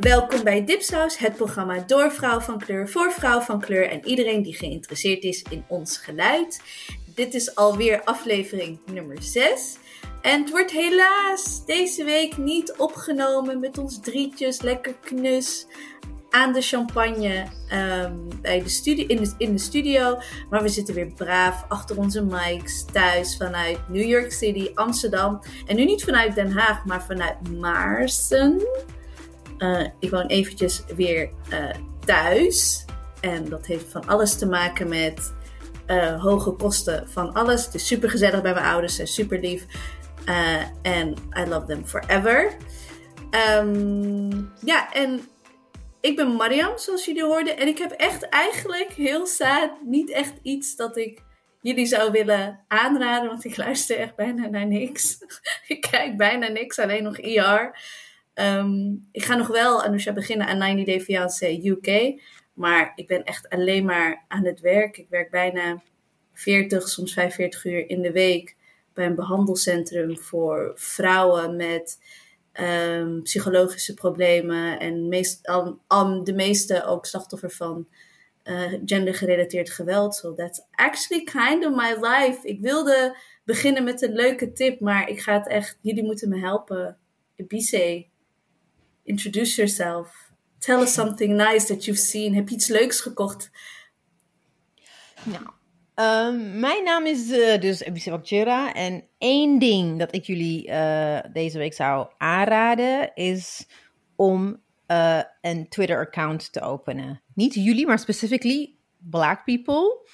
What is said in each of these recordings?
Welkom bij Dipsaus, het programma door vrouw van kleur, voor vrouw van kleur en iedereen die geïnteresseerd is in ons geluid. Dit is alweer aflevering nummer 6. En het wordt helaas deze week niet opgenomen met ons drietjes, lekker knus aan de champagne ehm, bij de studio, in, de, in de studio. Maar we zitten weer braaf achter onze mics thuis vanuit New York City, Amsterdam. En nu niet vanuit Den Haag, maar vanuit Maarsen. Uh, ik woon eventjes weer uh, thuis. En dat heeft van alles te maken met uh, hoge kosten van alles. Het is super gezellig bij mijn ouders, ze super lief. En I love them forever. Um, ja, en ik ben Mariam, zoals jullie hoorden. En ik heb echt eigenlijk heel sad niet echt iets dat ik jullie zou willen aanraden. Want ik luister echt bijna naar niks. ik kijk bijna niks, alleen nog ER. Um, ik ga nog wel, Anusha, beginnen aan 90 Day Fiancé UK. Maar ik ben echt alleen maar aan het werk. Ik werk bijna 40, soms 45 uur in de week bij een behandelcentrum voor vrouwen met um, psychologische problemen. En de meeste ook slachtoffer van uh, gendergerelateerd geweld. So that's actually kind of my life. Ik wilde beginnen met een leuke tip, maar ik ga het echt, jullie moeten me helpen. Ibise, introduce yourself. Tell us something nice that you've seen. Heb je iets leuks gekocht? Nou, Um, mijn naam is uh, dus Ebise en één ding dat ik jullie uh, deze week zou aanraden is om uh, een Twitter-account te openen. Niet jullie, maar specifically black people.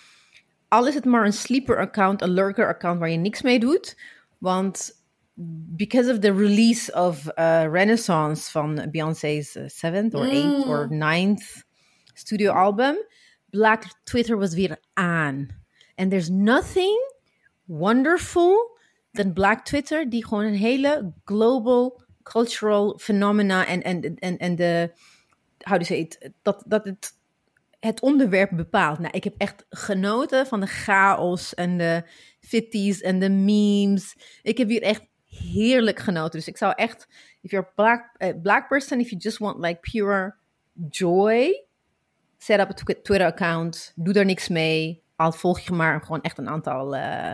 Al is het maar een sleeper-account, een lurker-account waar je niks mee doet. Want because of the release of Renaissance van Beyoncé's seventh or eighth mm. or ninth studio album, Black Twitter was weer aan. And there's nothing wonderful than Black Twitter, die gewoon een hele global cultural phenomena en, en, en, en de, how do you say it, dat, dat het het onderwerp bepaalt. Nou, ik heb echt genoten van de chaos en de fitties en de memes. Ik heb hier echt heerlijk genoten. Dus ik zou echt, if you're black, uh, black person, if you just want like pure joy, set up a Twitter account, doe er niks mee al volg je maar gewoon echt een aantal uh,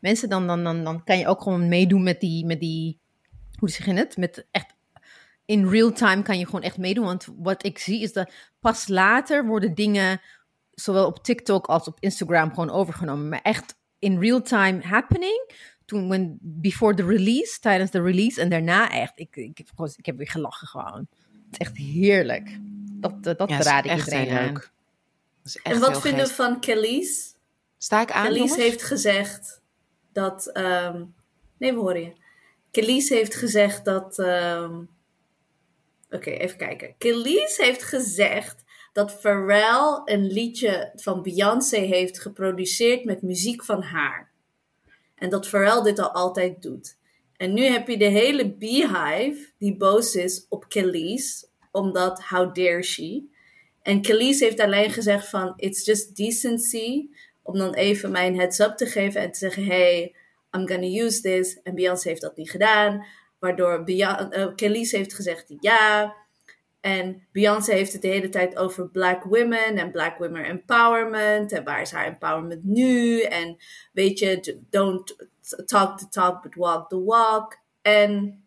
mensen, dan, dan, dan, dan kan je ook gewoon meedoen met die, met die hoe zeg je het? Met echt in real time kan je gewoon echt meedoen. Want wat ik zie is dat pas later worden dingen, zowel op TikTok als op Instagram, gewoon overgenomen. Maar echt in real time happening. Toen, when, before the release, tijdens de release en daarna echt. Ik, ik, heb, gewoon, ik heb weer gelachen gewoon. Het is echt heerlijk. Dat, dat ja, raad ik iedereen aan en wat vinden we van Kelly's? Sta ik aan? Kelly's heeft gezegd dat. Um, nee, we horen je. Kelly's heeft gezegd dat. Um, Oké, okay, even kijken. Kelly's heeft gezegd dat Pharrell een liedje van Beyoncé heeft geproduceerd met muziek van haar. En dat Pharrell dit al altijd doet. En nu heb je de hele beehive die boos is op Kelly's, omdat how dare she. En Khalees heeft alleen gezegd van, it's just decency, om dan even mijn heads up te geven en te zeggen, hey, I'm gonna use this. En Beyoncé heeft dat niet gedaan, waardoor uh, heeft gezegd ja. En Beyoncé heeft het de hele tijd over black women en black women empowerment. En waar is haar empowerment nu? En weet je, don't talk the talk, but walk the walk. En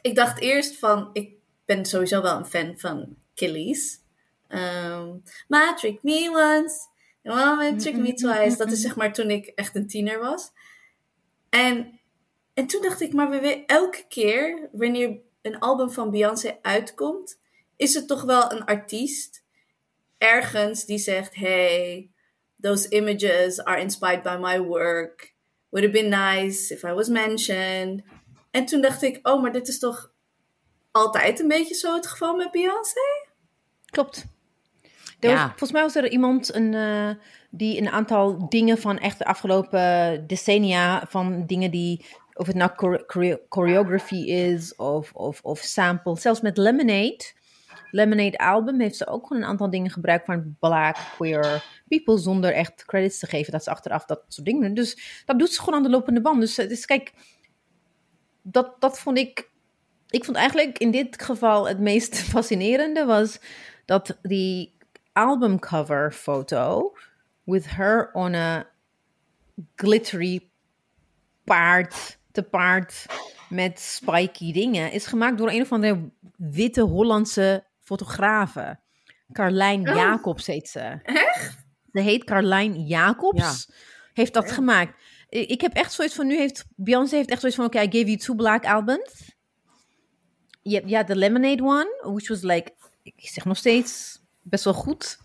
ik dacht eerst van, ik ben sowieso wel een fan van Kelly's. Um, maar Trick Me Once, Trick Me Twice. Dat is zeg maar toen ik echt een tiener was. En, en toen dacht ik, maar we, elke keer wanneer een album van Beyoncé uitkomt, is het toch wel een artiest ergens die zegt: Hey, those images are inspired by my work. Would have been nice if I was mentioned. En toen dacht ik: Oh, maar dit is toch altijd een beetje zo het geval met Beyoncé? Klopt ja. volgens mij was er iemand een, uh, die een aantal dingen van echt de afgelopen decennia, van dingen die, of het nou chore choreography is of, of, of sample, zelfs met Lemonade. Lemonade album heeft ze ook gewoon een aantal dingen gebruikt van black, queer people, zonder echt credits te geven dat ze achteraf dat soort dingen doen. Dus dat doet ze gewoon aan de lopende band. Dus, dus kijk, dat, dat vond ik ik vond eigenlijk in dit geval het meest fascinerende was dat die albumcover foto with her on a glittery paard te paard met spiky dingen is gemaakt door een of andere witte Hollandse fotografe. Carlijn Oh. Jacobs heet ze. Echt? Ze heet Carlijn Jacobs. Heeft dat gemaakt. Ik heb echt zoiets van, nu heeft Beyoncé heeft echt zoiets van, oké, I gave you two black albums. Je hebt ja, de Lemonade one, which was like, ik zeg nog steeds best wel goed.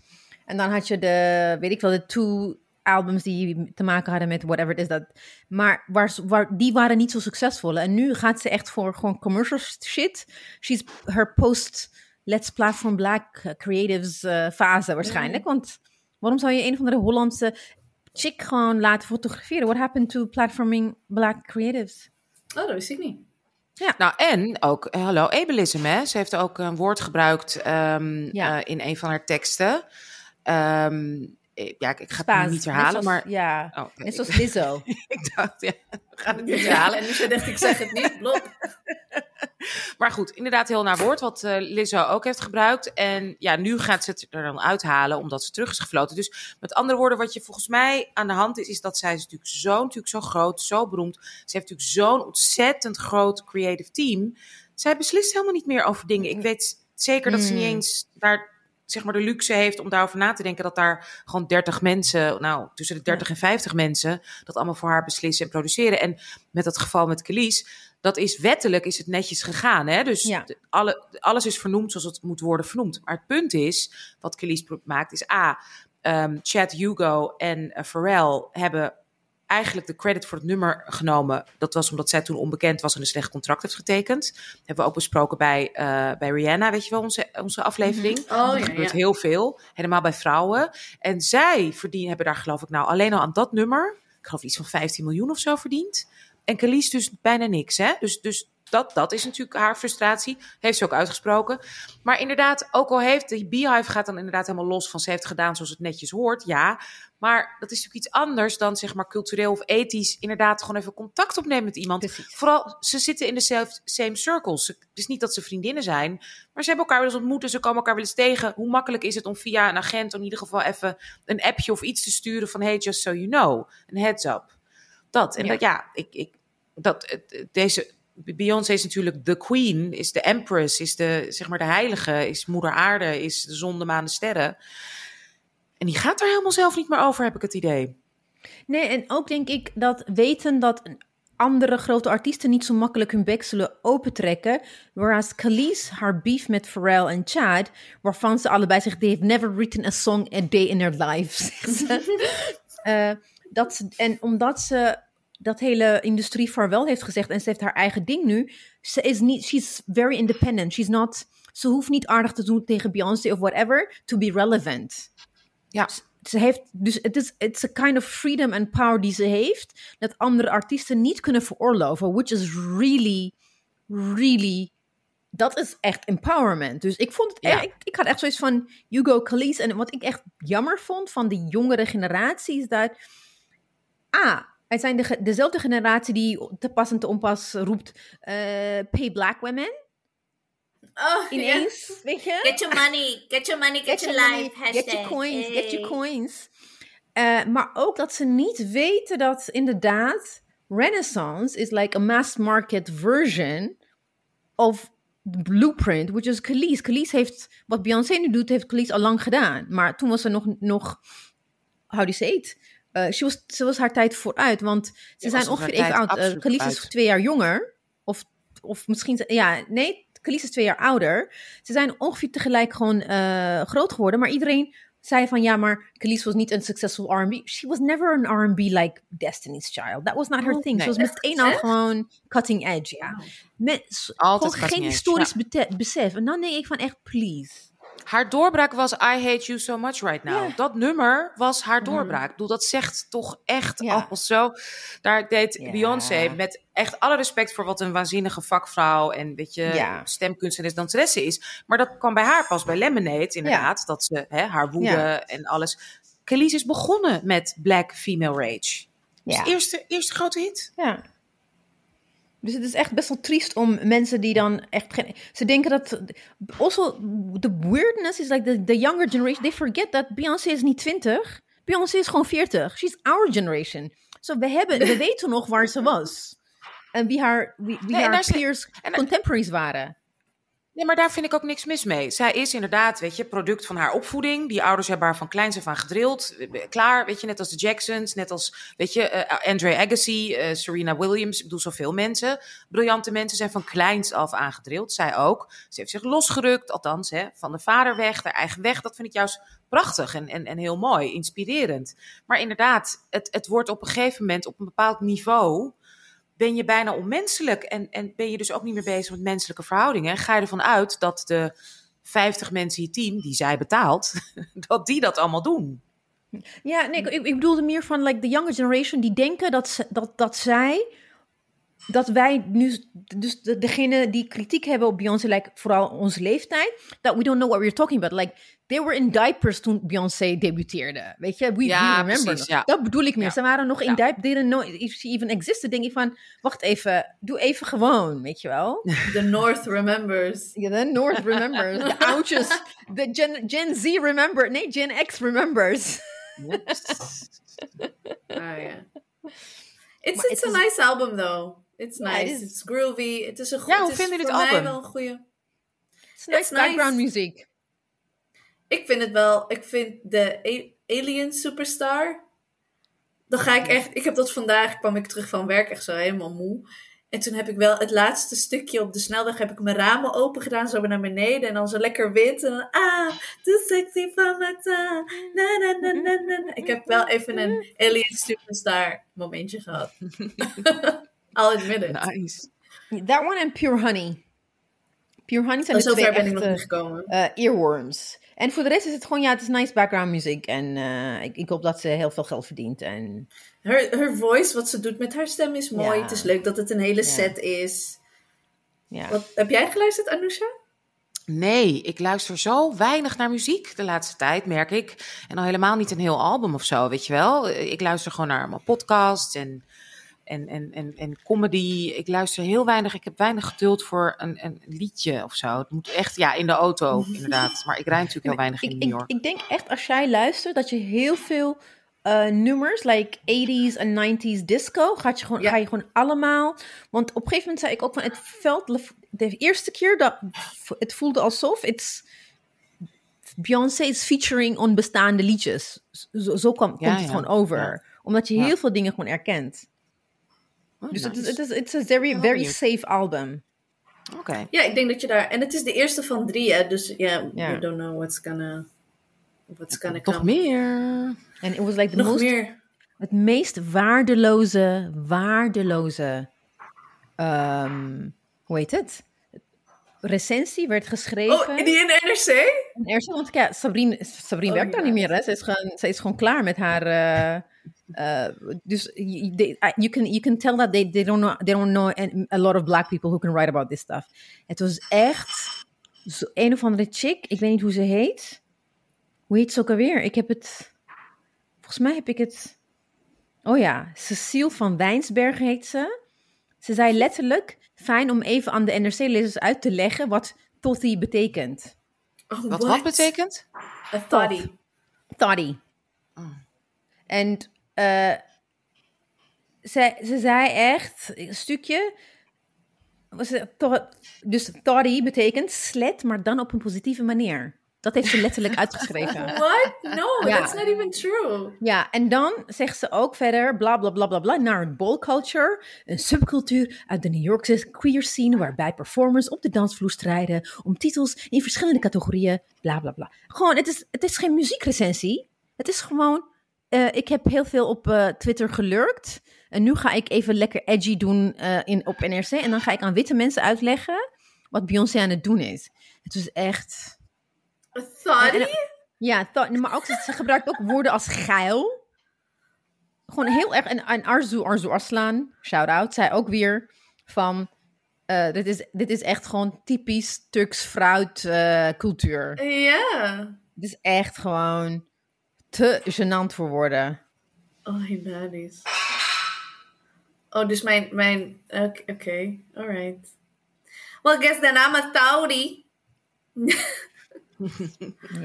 En dan had je de, weet ik wel, de two albums die te maken hadden met whatever it is dat. Maar waar, ze- waar, die waren niet zo succesvol. En nu gaat ze echt voor gewoon commercial shit. She's her post Let's Platform Black Creatives uh, fase waarschijnlijk. Want waarom zou je een of andere Hollandse chick gewoon laten fotograferen? What happened to platforming Black Creatives? Oh, dat wist ik niet. Nou, en ook, hallo, ableism, hè. Ze heeft ook een woord gebruikt ehm, Ja. eh, in een van haar teksten. Ehm, eh, ja, ik, ik ga het nu niet herhalen, zoals- maar... Ja, Oh, oké. net zoals Lizzo. ik dacht, ja, we gaan het niet Ja, herhalen. en dus je dacht, ik zeg het niet. Blop. Maar goed, inderdaad heel naar woord, wat eh Lizzo ook heeft gebruikt. En ja, nu gaat ze het er dan uithalen, omdat ze terug is gefloten. Dus met andere woorden, wat je volgens mij aan de hand is, is dat zij is natuurlijk zo, natuurlijk zo groot, zo beroemd. Ze heeft natuurlijk zo'n ontzettend groot creative team. Zij beslist helemaal niet meer over dingen. Ik weet zeker dat ze niet Mm. eens daar zeg maar de luxe heeft om daarover na te denken dat daar gewoon 30 mensen, nou tussen de 30 en 50 mensen, dat allemaal voor haar beslissen en produceren. En met dat geval met Kelly's, dat is wettelijk is het netjes gegaan. Hè? Dus Ja. de- alle, alles is vernoemd zoals het moet worden vernoemd. Maar het punt is, wat Kelly's maakt, is A, ehm, Chad Hugo en eh, Pharrell hebben eigenlijk de credit voor het nummer genomen. Dat was omdat zij toen onbekend was en een slecht contract heeft getekend. Dat hebben we ook besproken bij, eh, bij Rihanna, weet je wel, onze, onze aflevering. Oh Er ja, gebeurt ja. heel veel, helemaal bij vrouwen. En zij verdienen, hebben daar geloof ik nou alleen al aan dat nummer, ik geloof iets van 15 miljoen of zo verdiend. En Khalees dus bijna niks, hè? Dus, dus dat, dat is natuurlijk haar frustratie. Heeft ze ook uitgesproken. Maar inderdaad, ook al heeft die Beehive gaat dan inderdaad helemaal los van ze heeft gedaan zoals het netjes hoort, ja. Maar dat is natuurlijk iets anders dan zeg maar cultureel of ethisch inderdaad gewoon even contact opnemen met iemand. Precies. Vooral, ze zitten in de same circles. Het is niet dat ze vriendinnen zijn, maar ze hebben elkaar wel eens ontmoet en ze komen elkaar wel eens tegen. Hoe makkelijk is het om via een agent in ieder geval even een appje of iets te sturen van hey, just so you know, een heads up. Dat. En Ja. dat, ja, ik, ik, dat, deze, Beyoncé is natuurlijk de queen, is de empress, is de, zeg maar de heilige, is moeder aarde, is de zon, de maan, de sterren. En die gaat er helemaal zelf niet meer over, heb ik het idee. Nee, en ook denk ik dat weten dat andere grote artiesten niet zo makkelijk hun bek zullen opentrekken. Whereas Khalees, haar beef met Pharrell en Chad, waarvan ze allebei zeggen, they have never written a song a day in their life, zegt ze. Eh, dat ze, en omdat ze dat hele industrie vaarwel heeft gezegd en ze heeft haar eigen ding nu, ze is niet, she's very independent. She's not, ze hoeft niet aardig te doen tegen Beyoncé of whatever to be relevant Ja, ze heeft, dus het is it's a kind of freedom and power die ze heeft, dat andere artiesten niet kunnen veroorloven, which is really, really, dat is echt empowerment. Dus ik vond het, Ja. ik, ik had echt zoiets van Hugo Khalees, en wat ik echt jammer vond van de jongere generatie is dat, ah, het zijn de, dezelfde generatie die te pas en te onpas roept, eh, pay black women, Oh, ineens, weet je? Get your money, get your money, get, your money, life. Get your coins, get your coins. Eh, maar ook dat ze niet weten dat inderdaad Renaissance is like a mass market version of the blueprint, which is Khalees. Khalees heeft, wat Beyoncé nu doet, heeft Khalees al lang gedaan. Maar toen was ze nog, nog how do you say it? Eh, she was, ze was haar tijd vooruit, want ze zijn ongeveer even oud. Khalees is twee jaar jonger. Of, of misschien, ja, nee, Khalees is twee jaar ouder. Ze zijn ongeveer tegelijk gewoon eh, groot geworden. Maar iedereen zei van, ja, maar Khalees was niet een successful R&B. She was never an R&B like Destiny's Child. That was not her thing. nee. Ze was meteen al gewoon cutting edge, ja. Met, Altijd gewoon geen edge, historisch besef. En dan denk ik van echt, please. Haar doorbraak was I Hate You So Much Right Now. Ja. Dat nummer was haar doorbraak. Ik bedoel, dat zegt toch echt Ja. zo. Daar deed Ja. Beyoncé met echt alle respect voor wat een waanzinnige vakvrouw en weet je, stemkunstenares, danseresse is. Maar dat kwam bij haar pas bij Lemonade, inderdaad. Dat ze hè, haar woede en alles. Khalees is begonnen met Black Female Rage. Dus eerste, eerste grote hit. Ja. Dus het is echt best wel triest om mensen die dan echt geen... Ze denken dat... Also, the weirdness is like the, the younger generation, they forget that Beyoncé is niet 20. Beyoncé is gewoon 40. She's our generation. So we, hebben, we weten nog waar ze was. En wie haar, wie, wie Nee, en haar peers, en- contemporaries waren. Nee, maar daar vind ik ook niks mis mee. Zij is inderdaad, weet je, product van haar opvoeding. Die ouders hebben haar van kleins af aan gedrild. Eh, Klaar, weet je, net als de Jacksons, net als, weet je, eh, Andre Agassi, eh, Serena Williams. Ik bedoel, zoveel mensen. Briljante mensen zijn van kleins af aan gedrild. Zij ook. Ze heeft zich losgerukt, althans, hè, van de vader weg, haar eigen weg. Dat vind ik juist prachtig en, en, en heel mooi, inspirerend. Maar inderdaad, het, het wordt op een gegeven moment op een bepaald niveau ben je bijna onmenselijk. En, en ben je dus ook niet meer bezig met menselijke verhoudingen. En ga je ervan uit dat de 50 mensen in je team, die zij betaalt, dat die dat allemaal doen. Ja, nee, ik, ik bedoelde meer van like the younger generation die denken dat, dat, dat zij, dat wij nu, dus de, degene die kritiek hebben op Beyoncé, like vooral onze leeftijd, that we don't know what we're talking about. Like, they were in diapers toen Beyoncé debuteerde. Weet je, we, Ja, we remember. precies, ja. Dat bedoel ik meer. Ja. Ze waren nog in diapers, didn't know if she even existed. Denk ik van, wacht even, doe even gewoon, weet je wel. The North remembers. Ja, de North remembers, de oudjes, de Gen, Gen Z remember, nee, Gen X remembers. Ah, ja. It's, a nice album, though. It's nice. It's groovy. Het is een goed. Ja, hoe vinden jullie het mij album? wel een goede. It's nice nice. background muziek. Ik vind het wel. Ik vind de A- Alien Superstar. Dan ga ik echt. Ik heb dat vandaag. kwam ik terug van werk echt zo helemaal moe. En toen heb ik wel het laatste stukje op de snelweg. heb ik mijn ramen open gedaan. Zo naar beneden. En dan zo lekker wit. En dan. Ah, too sexy for my time. Na, na, na, na, na, na. Ik heb wel even een Alien Superstar momentje gehad. I'll admit it. Nice. That one and Pure Honey. Pure Honey zijn Oh, de twee ben ik nog niet gekomen. eh, earworms. En voor de rest is het gewoon, ja, het is nice background muziek. En eh, ik, ik hoop dat ze heel veel geld verdient. En Her, her voice, wat ze doet met haar stem is mooi. Ja. Het is leuk dat het een hele Ja. set is. ja. Wat, heb jij geluisterd, Anousha? Nee, ik luister zo weinig naar muziek de laatste tijd, merk ik. En al helemaal niet een heel album of zo, weet je wel. Ik luister gewoon naar mijn podcasts en, en, en, en, en comedy. Ik luister heel weinig. Ik heb weinig geduld voor een, een liedje of zo. Het moet echt, ja, in de auto inderdaad. Maar ik rijd natuurlijk heel weinig ik, in ik, New York. ik denk echt als jij luistert dat je heel veel eh, nummers, like 80s en 90s disco, gaat je gewoon, Ja. ga je gewoon allemaal. Want op een gegeven moment zei ik ook van het veld, de eerste keer dat het voelde alsof het Beyoncé is featuring on bestaande liedjes. Zo, zo kwam, Ja, komt het ja. gewoon over. Omdat je heel veel dingen gewoon erkent. Oh, Dus het is, nice. het is it's a very, very safe album. Oké. Ja, ik denk dat je daar... En het is de eerste van drie, hè. Dus ja, Ja. we don't know what's gonna... What's gonna Nog come. meer. En it was like the Nog most meer. het meest waardeloze, waardeloze, ehm, hoe heet het? Recensie werd geschreven. Oh, die in de NRC? En er is- want ja, Sabrine, Sabrine Oh, werkt daar niet meer. Hè? Ze, is gewoon, ze is gewoon klaar met haar. eh, eh, dus they- I- you, can, you can tell that they, they, don't know, they don't know a lot of black people who can write about this stuff. Het was echt zo, een of andere chick. Ik weet niet hoe ze heet. Hoe heet ze ook alweer? Ik heb het. Volgens mij heb ik het. Oh ja, Cecile van Wijnsbergen heet ze. Ze zei letterlijk: fijn om even aan de NRC-lezers uit te leggen wat Totty betekent. Oh, Wat what? wat betekent? A thotty. Toddy. Oh. En eh, ze, ze zei echt, een stukje, was het dus toddy betekent slet, maar dan op een positieve manier. Dat heeft ze letterlijk uitgeschreven. What? No, Ja. that's not even true. Ja, en dan zegt ze ook verder, bla bla bla bla bla, naar het ball culture. Een subcultuur uit de New Yorkse queer scene, waarbij performers op de dansvloer strijden om titels in verschillende categorieën, bla bla bla. Gewoon, het is, het is geen muziekrecensie. Het is gewoon, eh, ik heb heel veel op eh, Twitter gelurkt. En nu ga ik even lekker edgy doen eh, in, op NRC. En dan ga ik aan witte mensen uitleggen wat Beyoncé aan het doen is. Het was echt... En- Ja, maar ook, ze gebruikt ook woorden als geil. Gewoon heel erg. En, en Arzu, Arzu Aslan, shout-out, zei ook weer van... dit, is, dit is echt gewoon typisch Turks fruit cultuur. Ja. Dit is echt gewoon te gênant voor woorden. Oh, hilarisch. Oh, dus mijn... mijn Oké, okay, alright. Well, I guess then I'm a Tauri.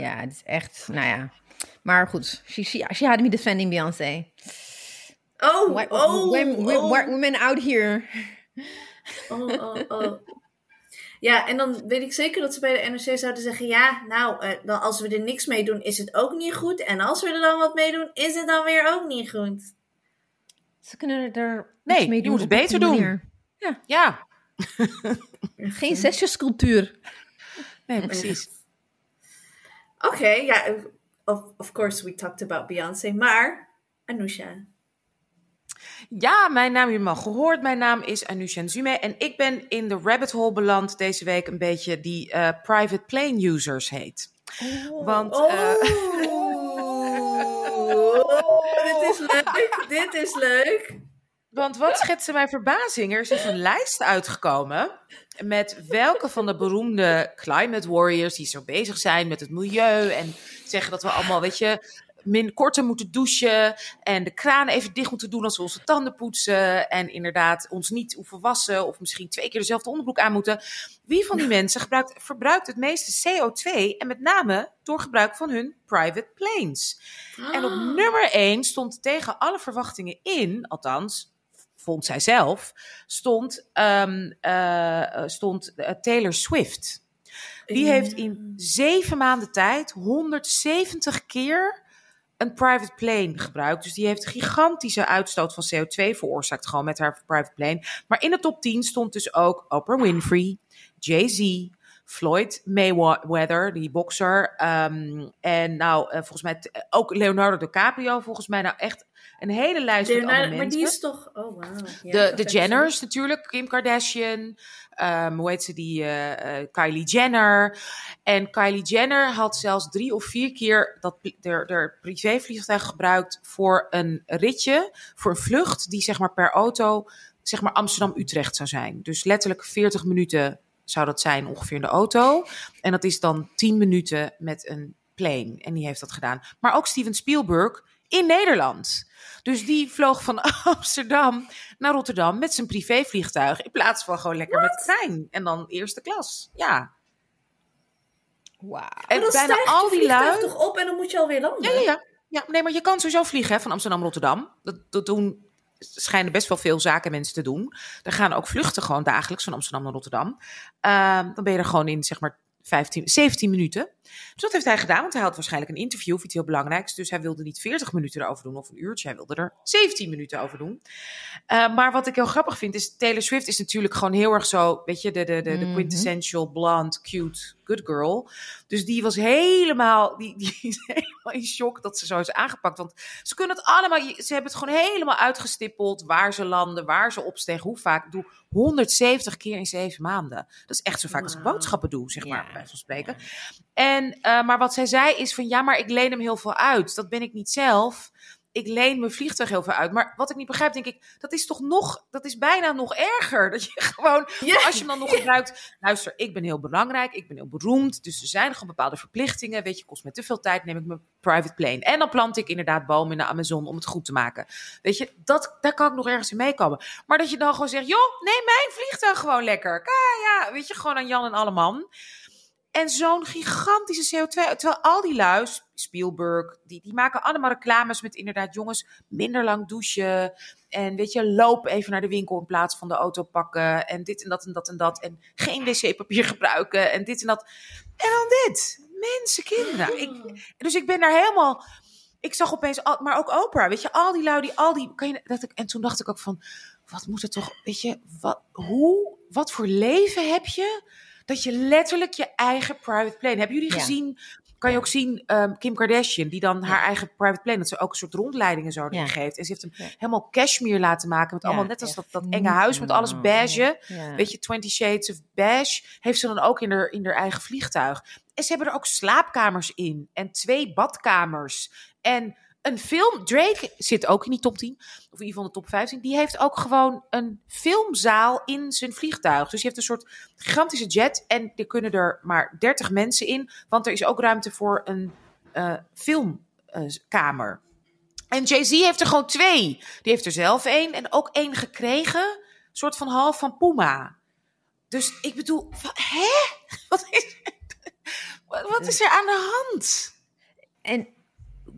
ja, het is echt... Nou ja. Maar goed, she, she, she had me defending Beyoncé. Oh, Why, oh, women, oh. women out here. Oh, oh, oh. Ja, en dan weet ik zeker dat ze bij de NRC zouden zeggen: ja, nou, uh, dan als we er niks mee doen, is het ook niet goed. En als we er dan wat mee doen, is het dan weer ook niet goed. Ze kunnen er nee, mee doen. je moet het beter doen. Ja. ja. Geen zesjescultuur. Nee, precies. Oké, okay, ja, of, of course we talked about Beyoncé, maar Anousha. Ja, mijn naam, je mag gehoord. Mijn naam is Anousha Nzume en ik ben in de rabbit hole beland deze week een beetje die uh, private plane users heet. Oh, Want. Oh. Uh, oh, dit is leuk. Dit is leuk. Want wat schetste mijn verbazing? Er is dus een lijst uitgekomen met welke van de beroemde climate warriors die zo bezig zijn met het milieu en zeggen dat we allemaal, weet je, min korter moeten douchen en de kraan even dicht moeten doen als we onze tanden poetsen en inderdaad ons niet hoeven wassen of misschien twee keer dezelfde onderbroek aan moeten. Wie van die mensen gebruikt, verbruikt het meeste CO2 en met name door gebruik van hun private planes? En op nummer 1 stond tegen alle verwachtingen in, althans vond zij zelf, stond, um, uh, stond uh, Taylor Swift. Die heeft in zeven maanden tijd 170 keer een private plane gebruikt. Dus die heeft gigantische uitstoot van CO2 veroorzaakt, gewoon met haar private plane. Maar in de top 10 stond dus ook Oprah Winfrey, Jay-Z, Floyd Mayweather, die bokser. Um, en nou, uh, volgens mij t- ook Leonardo DiCaprio, volgens mij nou echt een hele lijst met Leonardo, andere maar mensen. die is toch. Oh, wauw. Ja, De, de Jenners natuurlijk, Kim Kardashian, um, hoe heet ze die, uh, uh, Kylie Jenner. En Kylie Jenner had zelfs drie of vier keer dat er privévliegtuig gebruikt voor een ritje, voor een vlucht die zeg maar per auto, zeg maar Amsterdam-Utrecht zou zijn. Dus letterlijk 40 minuten zou dat zijn ongeveer in de auto. En dat is dan 10 minuten met een plane. En die heeft dat gedaan. Maar ook Steven Spielberg in Nederland. Dus die vloog van Amsterdam naar Rotterdam met zijn privévliegtuig. In plaats van gewoon lekker What? met trein. En dan eerste klas. Ja. Wauw. En dan bijna al die lui. toch op en dan moet je alweer landen. Ja, ja, ja. ja, nee, maar je kan sowieso vliegen hè, van Amsterdam Rotterdam. Dat, dat doen schijnen best wel veel zakenmensen te doen. Er gaan ook vluchten gewoon dagelijks van Amsterdam naar Rotterdam. Uh, dan ben je er gewoon in zeg maar 15, 17 minuten. Dus dat heeft hij gedaan, want hij had waarschijnlijk een interview of iets heel belangrijks. Dus hij wilde niet 40 minuten erover doen of een uurtje. Hij wilde er 17 minuten over doen. Uh, maar wat ik heel grappig vind is, Taylor Swift is natuurlijk gewoon heel erg zo, weet je, de, de, de, de quintessential blonde, cute, good girl. Dus die was helemaal, die, die is helemaal in shock dat ze zo is aangepakt. Want ze kunnen het allemaal, ze hebben het gewoon helemaal uitgestippeld waar ze landen, waar ze opstegen, hoe vaak. Doe 170 keer in zeven maanden. Dat is echt zo vaak wow. als ik boodschappen doe, zeg maar, ja. bij van spreken. En, uh, maar wat zij zei is van, ja, maar ik leen hem heel veel uit. Dat ben ik niet zelf. Ik leen mijn vliegtuig heel veel uit. Maar wat ik niet begrijp, denk ik, dat is toch nog, dat is bijna nog erger. Dat je gewoon, yeah. als je hem dan nog gebruikt, luister, ik ben heel belangrijk, ik ben heel beroemd. Dus er zijn gewoon bepaalde verplichtingen. Weet je, kost me te veel tijd, neem ik mijn private plane. En dan plant ik inderdaad bomen in de Amazon om het goed te maken. Weet je, dat, daar kan ik nog ergens in meekomen. Maar dat je dan gewoon zegt, joh, neem mijn vliegtuig gewoon lekker. Kijk, ja, weet je, gewoon aan Jan en alle man. En zo'n gigantische CO2. Terwijl al die luis, Spielberg, die, die maken allemaal reclames met inderdaad jongens minder lang douchen. En weet je, loop even naar de winkel in plaats van de auto pakken. En dit en dat en dat en dat. En geen wc-papier gebruiken en dit en dat. En dan dit. Mensen, kinderen. Ik, dus ik ben daar helemaal... Ik zag opeens, al, maar ook Oprah, weet je, al die lui, die, al die... Kan je, dat ik, en toen dacht ik ook van, wat moet het toch, weet je, wat, hoe, wat voor leven heb je dat je letterlijk je eigen private plane. Hebben jullie ja. gezien? Kan je ook zien um, Kim Kardashian, die dan haar eigen private plane, dat ze ook een soort rondleidingen zo geeft. En ze heeft hem helemaal cashmere laten maken met allemaal net als dat, dat enge huis met alles beige. Weet je, Twenty Shades of Beige heeft ze dan ook in haar, in haar eigen vliegtuig. En ze hebben er ook slaapkamers in en twee badkamers en een film. Drake zit ook in die top 10, of in ieder geval de top 15. Die heeft ook gewoon een filmzaal in zijn vliegtuig. Dus je heeft een soort gigantische jet. En er kunnen er maar 30 mensen in. Want er is ook ruimte voor een uh, filmkamer. En Jay-Z heeft er gewoon twee. Die heeft er zelf één en ook één gekregen. Soort van half van Puma. Dus ik bedoel, hè? Wat is, wat is er aan de hand? En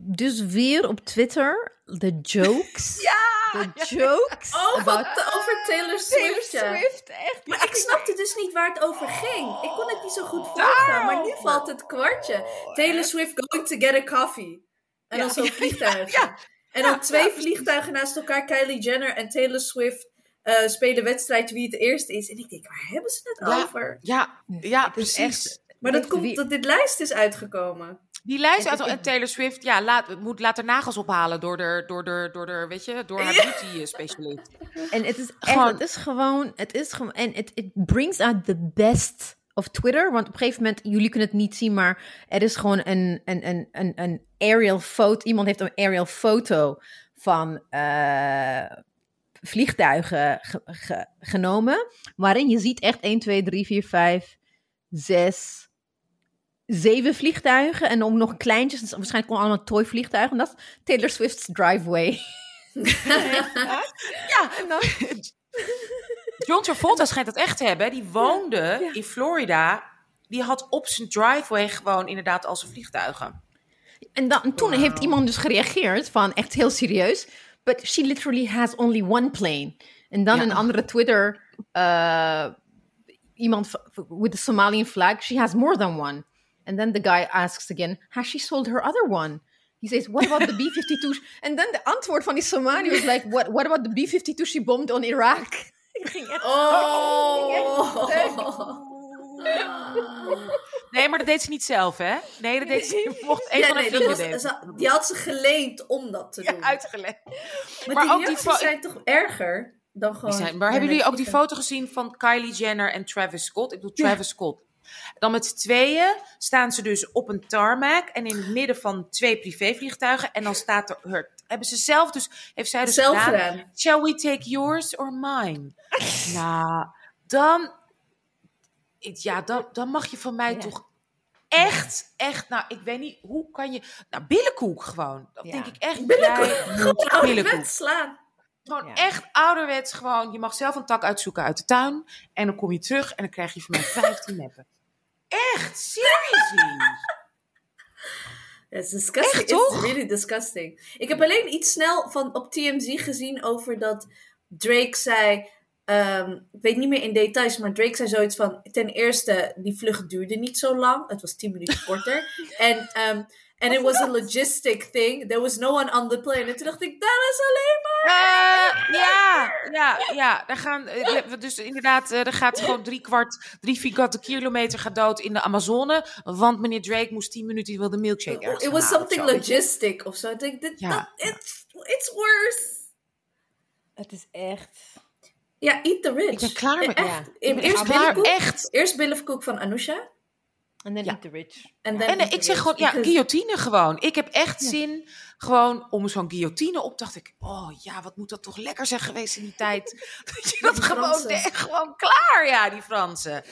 dus weer op Twitter de jokes. Ja! De jokes. Oh, about wat over Taylor Swift. Taylor ja. Swift. Echt. Maar ik snapte dus niet waar het over ging. Ik kon het niet zo goed volgen, maar nu valt het kwartje. Taylor Swift going to get a coffee. En dan Ja. zo'n vliegtuig. Ja. En dan twee vliegtuigen naast elkaar. Kylie Jenner en Taylor Swift eh, spelen wedstrijd wie het eerst is. En ik denk, waar hebben ze het Ja. over? Ja, ja, precies. echt- Maar dat komt dat dit lijst is uitgekomen. Die lijst En uit en Taylor Swift, ja, laat, moet later nagels ophalen door de, door de, door de, weet je, door haar beauty specialist. En het is echt, Gewoon- het is gewoon, het is gewoon, en het it brings out the best of Twitter. Want op een gegeven moment, jullie kunnen het niet zien, maar er is gewoon een, een, een, een, een aerial foto. Iemand heeft een aerial foto van eh, vliegtuigen ge- ge- genomen. Waarin je ziet echt 1, 2, 3, 4, 5, 6, 7 vliegtuigen. En ook nog kleintjes, dus waarschijnlijk gewoon allemaal toy vliegtuigen. En dat is Taylor Swift's driveway. Ja, dan, John Travolta schijnt dat echt te hebben. Die woonde in Florida. Die had op zijn driveway gewoon inderdaad al zijn vliegtuigen. En dan, toen heeft iemand dus gereageerd van echt heel serieus. But she literally has only one plane. En dan Ja. een andere Twitter, uh, iemand with a Somalian flag, she has more than one. And then the guy asks again, has she sold her other one? He says, what about the B-52? En dan de antwoord van die Somali was like, what, what about the B-52 she bombed on Iraq? Ik ging echt... Oh! Nee, maar dat deed ze niet zelf, hè? Nee, dat deed ze. Mocht een Ja, van dat was, ze- die had ze geleend om dat te doen. Ja, uitgelegd. maar, maar die ook die zijn toch erger dan gewoon... Zijn, maar hebben jullie ook die foto gezien van Kylie Jenner en Travis Scott? Ik bedoel, Travis Scott. Dan met z'n tweeën staan ze dus op een tarmac en in het midden van twee privévliegtuigen. En dan staat er, her- hebben ze zelf dus, heeft zij dus Zelf gedaan, gedaan. Shall we take yours or mine? nou, dan, ja, dan, dan mag je van mij Ja. toch echt, echt, nou, ik weet niet, hoe kan je, nou, billenkoek gewoon. Dat Ja. denk ik echt. Billenkoek. Gewoon billenkoek. ouderwets slaan. Gewoon Ja. echt ouderwets gewoon. Je mag zelf een tak uitzoeken uit de tuin. En dan kom je terug en dan krijg je van mij 15 meppen. Echt, seriously. It's disgusting. Echt, toch? It's really disgusting. Ik heb alleen iets snel van op TMZ gezien over dat Drake zei... ehm, ik weet niet meer in details, maar Drake zei zoiets van... Ten eerste, die vlucht duurde niet zo lang. Het was 10 minuten korter. En ehm, and it was a logistic thing. There was no one on the plane. En toen dacht ik, dat is alleen maar... Eh, ja, ja, ja. Daar gaan, eh, dus inderdaad, eh, er gaat gewoon drie kwart, drie vierkante kilometer gaat dood in de Amazone. Want meneer Drake moest 10 minuten, die wilde een milkshake ergens It was something logistic of zo. Ik denk, dit, Ja. dat, it's, it's worse. Het is echt... Ja, eat the rich. Ik ben klaar met- Echt. ja. Ik ben Eerst echt. Eerst billenkoek van Anousha. En dan Ja. eat the rich. En, eh, ik zeg gewoon, ja, because- guillotine gewoon. Ik heb echt zin gewoon om zo'n guillotine op. Dacht ik, oh ja, wat moet dat toch lekker zijn geweest in die tijd. Dat je dat gewoon, echt gewoon klaar, ja, die Fransen.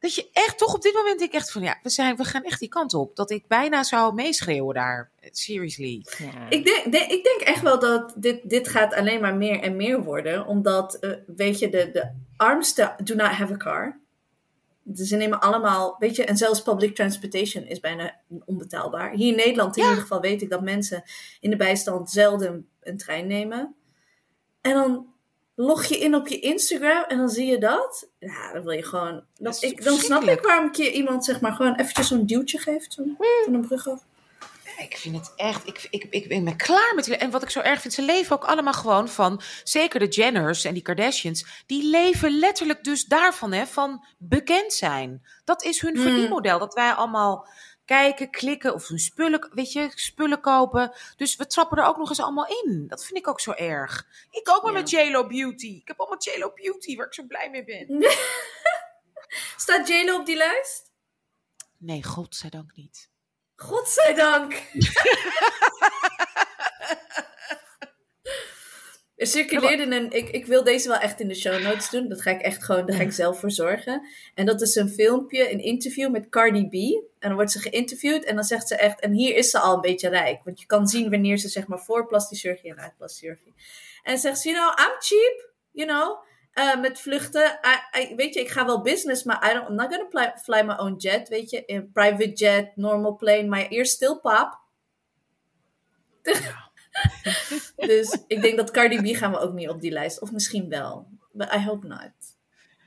Dat je echt, toch op dit moment denk ik echt van, ja, we, zijn, we gaan echt die kant op. Dat ik bijna zou meeschreeuwen daar. Seriously. Ja. Ik denk, de- ik denk echt wel dat dit, dit gaat alleen maar meer en meer worden. Omdat, eh, weet je, de, de armsten do not have a car. Dus ze nemen allemaal, weet je, en zelfs public transportation is bijna onbetaalbaar. Hier in Nederland in Ja. ieder geval weet ik dat mensen in de bijstand zelden een trein nemen. En dan log je in op je Instagram en dan zie je dat. Ja, dan wil je gewoon... Dan, ik, dan snap ik waarom keer iemand zeg maar gewoon eventjes zo'n duwtje geeft. Zo, van een brug af. Ik vind het echt, ik, ik, ik ben klaar met. En wat ik zo erg vind, ze leven ook allemaal gewoon van, zeker de Jenners en die Kardashians, die leven letterlijk dus daarvan, hè, van bekend zijn. Dat is hun Mm. verdienmodel. Dat wij allemaal kijken, klikken of hun spullen, weet je, spullen kopen. Dus we trappen er ook nog eens allemaal in. Dat vind ik ook zo erg. Ik ook Ja. met JLo Beauty. Ik heb allemaal JLo Beauty, waar ik zo blij mee ben. Staat JLo op die lijst? Nee, godzijdank niet. Godzijdank. Er circuleerde een. Ik, ik wil deze wel echt in de show notes doen. Dat ga ik echt gewoon. Daar ga ik zelf voor zorgen. En dat is een filmpje, een interview met Cardi B. En dan wordt ze geïnterviewd. En dan zegt ze echt. En hier is ze al een beetje rijk. Want je kan zien wanneer ze zeg maar voor plastische chirurgie en uit plastische chirurgie. En zegt ze: You know, I'm cheap. You know. Uh, met vluchten. I, I, weet je, ik ga wel business, maar I don't, I'm not gonna fly, fly my own jet. Weet je, in private jet, normal plane. Maar eerst stil pap. dus ik denk dat Cardi B gaan we ook niet op die lijst. Of misschien wel. But I hope not.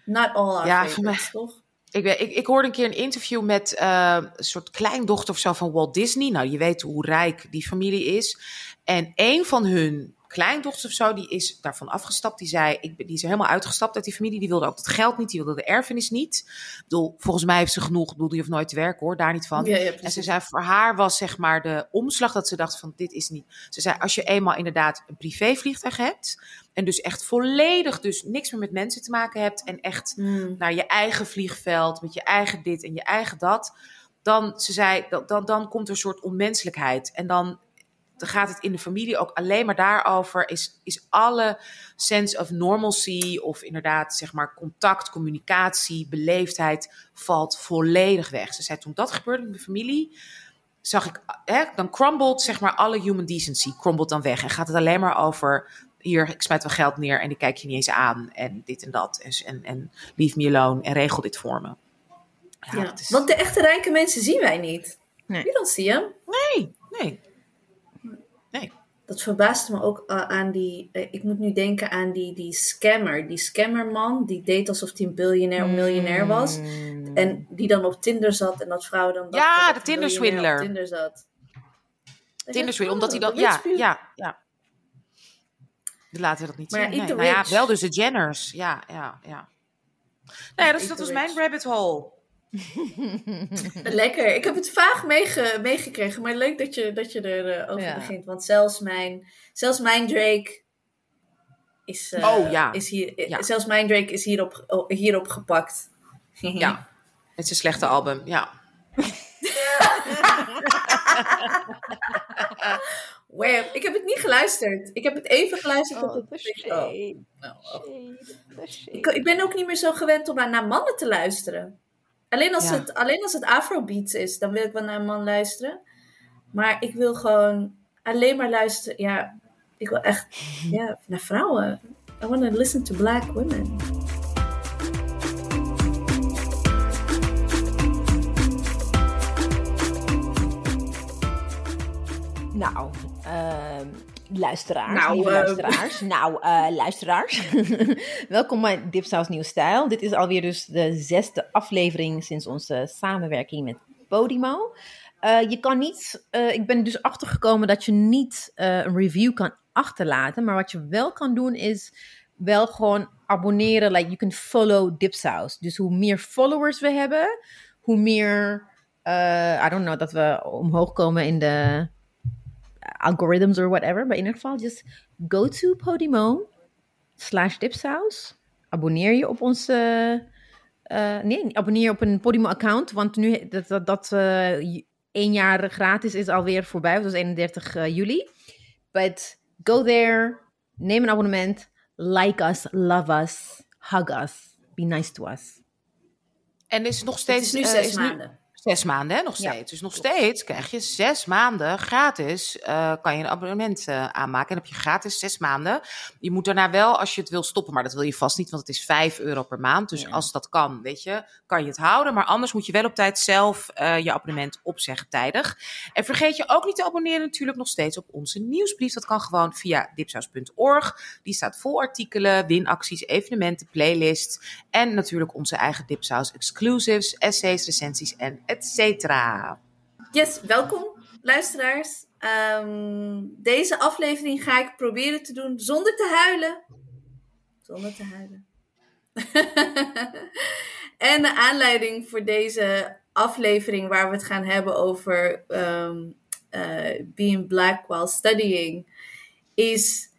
Not all our Ja, favorites, mij- toch? Ik, weet- ik, ik hoorde een keer een interview met eh, een soort kleindochter of zo van Walt Disney. Nou, je weet hoe rijk die familie is. En een van hun kleindochters of zo, die is daarvan afgestapt. Die zei, ik, die is helemaal uitgestapt uit die familie. Die wilde ook het geld niet, die wilde de erfenis niet. Ik bedoel, volgens mij heeft ze genoeg. Ik bedoel, die hoeft nooit te werken hoor, daar niet van. Ja, ja, En ze zei, voor haar was zeg maar de omslag dat ze dacht van dit is niet. Ze zei, als je eenmaal inderdaad een privévliegtuig hebt en dus echt volledig dus niks meer met mensen te maken hebt en echt Hmm. naar je eigen vliegveld met je eigen dit en je eigen dat, dan, ze zei, dan, dan, dan komt er een soort onmenselijkheid. En dan, dan gaat het in de familie ook alleen maar daarover, is, is alle sense of normalcy of inderdaad zeg maar contact, communicatie, beleefdheid valt volledig weg. Ze zei, toen dat gebeurde in de familie, zag ik, hè, dan crumbled zeg maar alle human decency, crumbled dan weg. En gaat het alleen maar over, hier, ik smijt wel geld neer en ik kijk je niet eens aan en dit en dat. En, en, en leave me alone en regel dit voor me. Ja, is... Want de echte rijke mensen zien wij niet. Nee. We don't see them. Nee, nee. Nee. Dat verbaasde me ook uh, aan die. eh, ik moet nu denken aan die, die scammer. Die scammerman die deed alsof hij een biljonair of miljonair was. Mm. En die dan op Tinder zat en dat vrouwen dan. Ja, de Tinder-swindler. miljonair op Tinder zat. Tinder zei, swindle, omdat hij dat... the Ja, ja, ja. Laten we dat niet Maar zien. Nee. Nou ja, wel dus de Jenners. Ja, ja, ja. Nee, Eat dat was mijn rabbit hole. Lekker. Ik heb het vaag meege- meegekregen, maar leuk dat je, dat je erover over Ja. begint. Want zelfs mijn, zelfs mijn Drake is, eh, Oh, ja. is hier. eh, Ja. Zelfs mijn Drake is hierop, hierop gepakt. Ja. Het is een slechte album, ja. Wow, ik heb het niet geluisterd. Ik heb het even geluisterd. Oh, het shade. oh. Oh. Ik, ik ben ook niet meer zo gewend om naar, naar mannen te luisteren. Alleen als, Ja. het, alleen als het afrobeats is, dan wil ik wel naar een man luisteren. Maar ik wil gewoon alleen maar luisteren. Ja, ik wil echt ja, naar vrouwen. I want to listen to black women. Nou, ehm, luisteraars, Nou, lieve eh, luisteraars. Nou, eh, luisteraars. Welkom bij Dipsaus Nieuw Stijl. Dit is alweer dus de zesde aflevering sinds onze samenwerking met Podimo. Eh, je kan niet, ik ben dus achtergekomen dat je niet een review kan achterlaten. Maar wat je wel kan doen is wel gewoon abonneren. Like you can follow Dipsaus. Dus hoe meer followers we hebben, hoe meer, I don't know, dat we omhoog komen in de algorithms or whatever. Maar in ieder geval, just go to Podimo slash dipsaus. Abonneer je op onze... eh, nee, abonneer je op een Podimo-account. Want nu dat, dat, dat eh, één jaar gratis is alweer voorbij. Dat was 31 eh, juli. But go there, neem een abonnement. Like us, love us, hug us. Be nice to us. En is het nog Het steeds... is nu eh, zes is nu- maanden. Zes maanden, hè, nog Ja, steeds. dus nog steeds krijg je zes maanden gratis. eh, kan je een abonnement eh, aanmaken. En dan heb je gratis zes maanden. Je moet daarna wel, als je het wil stoppen, maar dat wil je vast niet, want het is 5 euro per maand. Dus Ja. als dat kan, weet je, kan je het houden. Maar anders moet je wel op tijd zelf eh, je abonnement opzeggen tijdig. En vergeet je ook niet te abonneren natuurlijk nog steeds op onze nieuwsbrief. Dat kan gewoon via dipsaus.org. Die staat vol artikelen, winacties, evenementen, playlist. En natuurlijk onze eigen Dipsaus exclusives, essays, recensies en et cetera. Yes, welkom luisteraars. Ehm, deze aflevering ga ik proberen te doen zonder te huilen. Zonder te huilen. en de aanleiding voor deze aflevering waar we het gaan hebben over ehm, eh, being black while studying is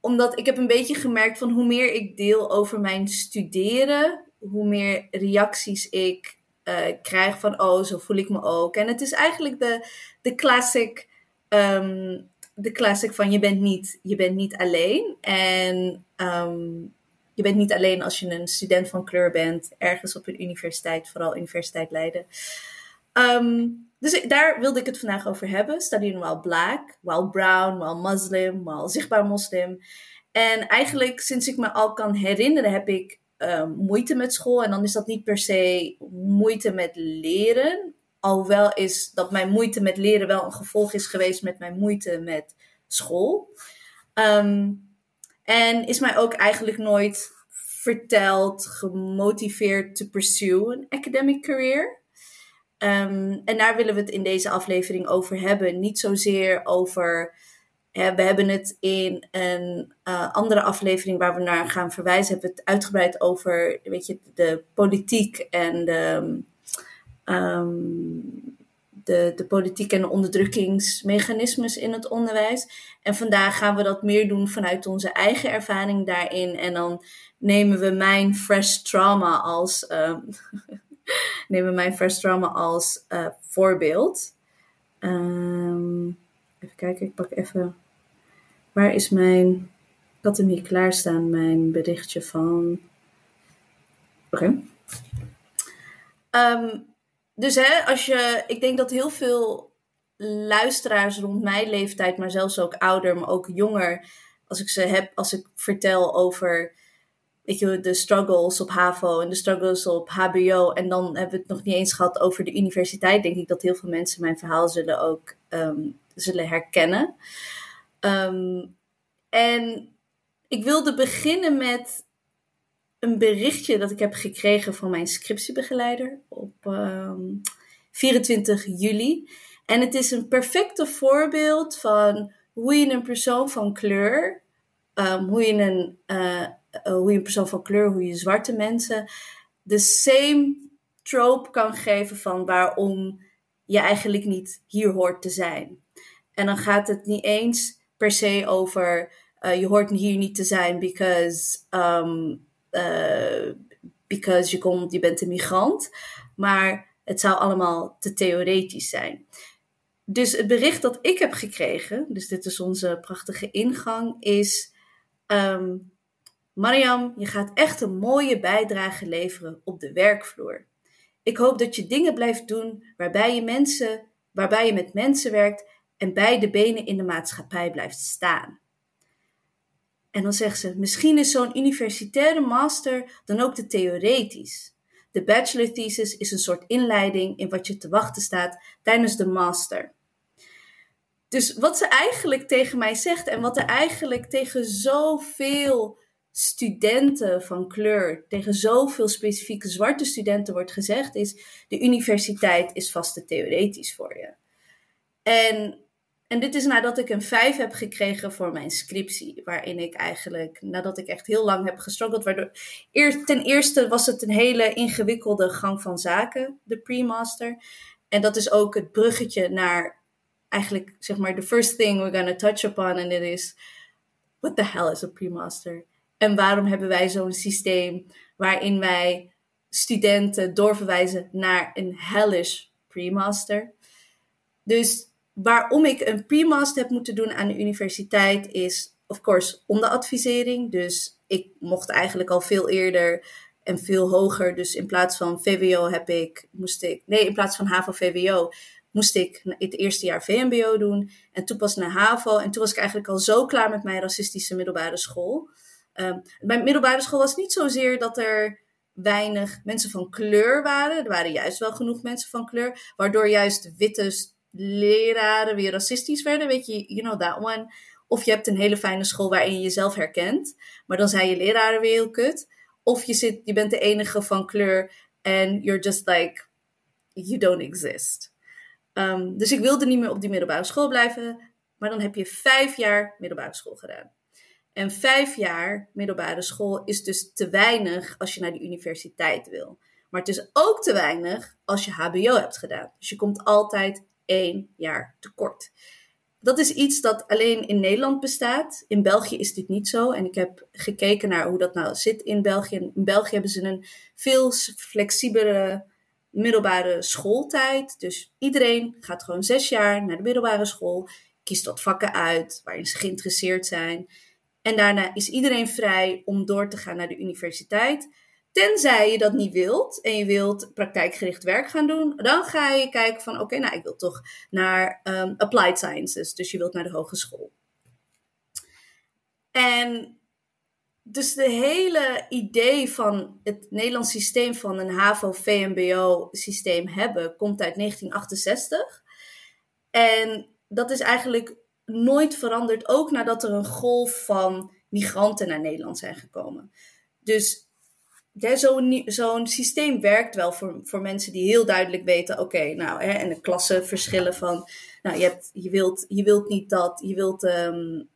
omdat ik heb een beetje gemerkt van hoe meer ik deel over mijn studeren, hoe meer reacties ik eh, krijg van oh, zo voel ik me ook. En het is eigenlijk de, de classic, ehm, de classic van je bent niet, je bent niet alleen. En ehm, je bent niet alleen als je een student van kleur bent, ergens op een universiteit, vooral Universiteit Leiden. Ehm, dus daar wilde ik het vandaag over hebben. Studying while black, while brown, while muslim, while zichtbaar moslim. En eigenlijk sinds ik me al kan herinneren heb ik um, moeite met school. En dan is dat niet per se moeite met leren. Alhoewel is dat mijn moeite met leren wel een gevolg is geweest met mijn moeite met school. Ehm, en is mij ook eigenlijk nooit verteld, gemotiveerd te pursue een academic career. Um, en daar willen we het in deze aflevering over hebben. Niet zozeer over. Hè, we hebben het in een uh, andere aflevering waar we naar gaan verwijzen, hebben we het uitgebreid over weet je, de politiek en de, um, de, de politiek en de onderdrukkingsmechanismes in het onderwijs. En vandaag gaan we dat meer doen vanuit onze eigen ervaring daarin. En dan nemen we mijn fresh trauma als, um, nemen we mijn fresh trauma als uh, voorbeeld. Um, even kijken, ik pak even. Waar is mijn. Ik had hier klaarstaan, mijn berichtje van. Oké. Um, dus hè, als je, ik denk dat heel veel luisteraars rond mijn leeftijd, maar zelfs ook ouder, maar ook jonger, als ik ze heb, als ik vertel over weet je, de struggles op HAVO en de struggles op HBO, en dan hebben we het nog niet eens gehad over de universiteit, denk ik dat heel veel mensen mijn verhaal zullen ook um, zullen herkennen. Um, en ik wilde beginnen met een berichtje dat ik heb gekregen van mijn scriptiebegeleider op um, 24 juli. En het is een perfecte voorbeeld van hoe je een persoon van kleur, um, hoe, je een, uh, hoe je een persoon van kleur, hoe je zwarte mensen, de same trope kan geven van waarom je eigenlijk niet hier hoort te zijn. En dan gaat het niet eens per se over uh, je hoort hier niet te zijn because um, uh, because je, komt, je bent een migrant. Maar het zou allemaal te theoretisch zijn. Dus het bericht dat ik heb gekregen, dus dit is onze prachtige ingang, is: um, Mariam, je gaat echt een mooie bijdrage leveren op de werkvloer. Ik hoop dat je dingen blijft doen waarbij je, mensen, waarbij je met mensen werkt en beide benen in de maatschappij blijft staan. En dan zegt ze, misschien is zo'n universitaire master dan ook te theoretisch. De bachelor thesis is een soort inleiding in wat je te wachten staat tijdens de master. Dus wat ze eigenlijk tegen mij zegt en wat er eigenlijk tegen zoveel studenten van kleur, tegen zoveel specifieke zwarte studenten wordt gezegd, is de universiteit is vast te theoretisch voor je. En en dit is nadat ik een 5 heb gekregen voor mijn scriptie. Waarin ik eigenlijk, nadat ik echt heel lang heb gestruggeld. Waardoor, ten eerste was het een hele ingewikkelde gang van zaken, de pre-master. En dat is ook het bruggetje naar eigenlijk, zeg maar, the first thing we're gonna touch upon. En dit is, what the hell is a pre-master? En waarom hebben wij zo'n systeem waarin wij studenten doorverwijzen naar een hellish pre-master? Dus waarom ik een pre-master heb moeten doen aan de universiteit is, of course, onderadvisering. Dus ik mocht eigenlijk al veel eerder en veel hoger. Dus in plaats van VWO heb ik, moest ik, nee, in plaats van HAVO-VWO moest ik het eerste jaar VMBO doen. En toen pas naar HAVO. En toen was ik eigenlijk al zo klaar met mijn racistische middelbare school. Um, bij middelbare school was niet zozeer dat er weinig mensen van kleur waren. Er waren juist wel genoeg mensen van kleur. Waardoor juist witte leraren weer racistisch werden. Weet je, you know that one. Of je hebt een hele fijne school waarin je jezelf herkent. Maar dan zijn je leraren weer heel kut. Of je, zit, je bent de enige van kleur en you're just like, you don't exist. Um, dus ik wilde niet meer op die middelbare school blijven. Maar dan heb je vijf jaar middelbare school gedaan. En vijf jaar middelbare school is dus te weinig als je naar de universiteit wil. Maar het is ook te weinig als je HBO hebt gedaan. Dus je komt altijd één jaar tekort. Dat is iets dat alleen in Nederland bestaat. In België is dit niet zo. En ik heb gekeken naar hoe dat nou zit in België. In België hebben ze een veel flexibelere middelbare schooltijd. Dus iedereen gaat gewoon zes jaar naar de middelbare school. kiest wat vakken uit waarin ze geïnteresseerd zijn. En daarna is iedereen vrij om door te gaan naar de universiteit. Tenzij je dat niet wilt en je wilt praktijkgericht werk gaan doen, dan ga je kijken van oké, nou ik wil toch naar um, applied sciences, dus je wilt naar de hogeschool. En dus de hele idee van het Nederlands systeem van een HAVO-VMBO-systeem hebben komt uit 1968. En dat is eigenlijk nooit veranderd, ook nadat er een golf van migranten naar Nederland zijn gekomen. Dus ja, zo'n zo'n systeem werkt wel voor, voor mensen die heel duidelijk weten, oké, nou, hè, en de klassenverschillen van, nou, je, hebt, je, wilt, je wilt niet dat, je wilt um,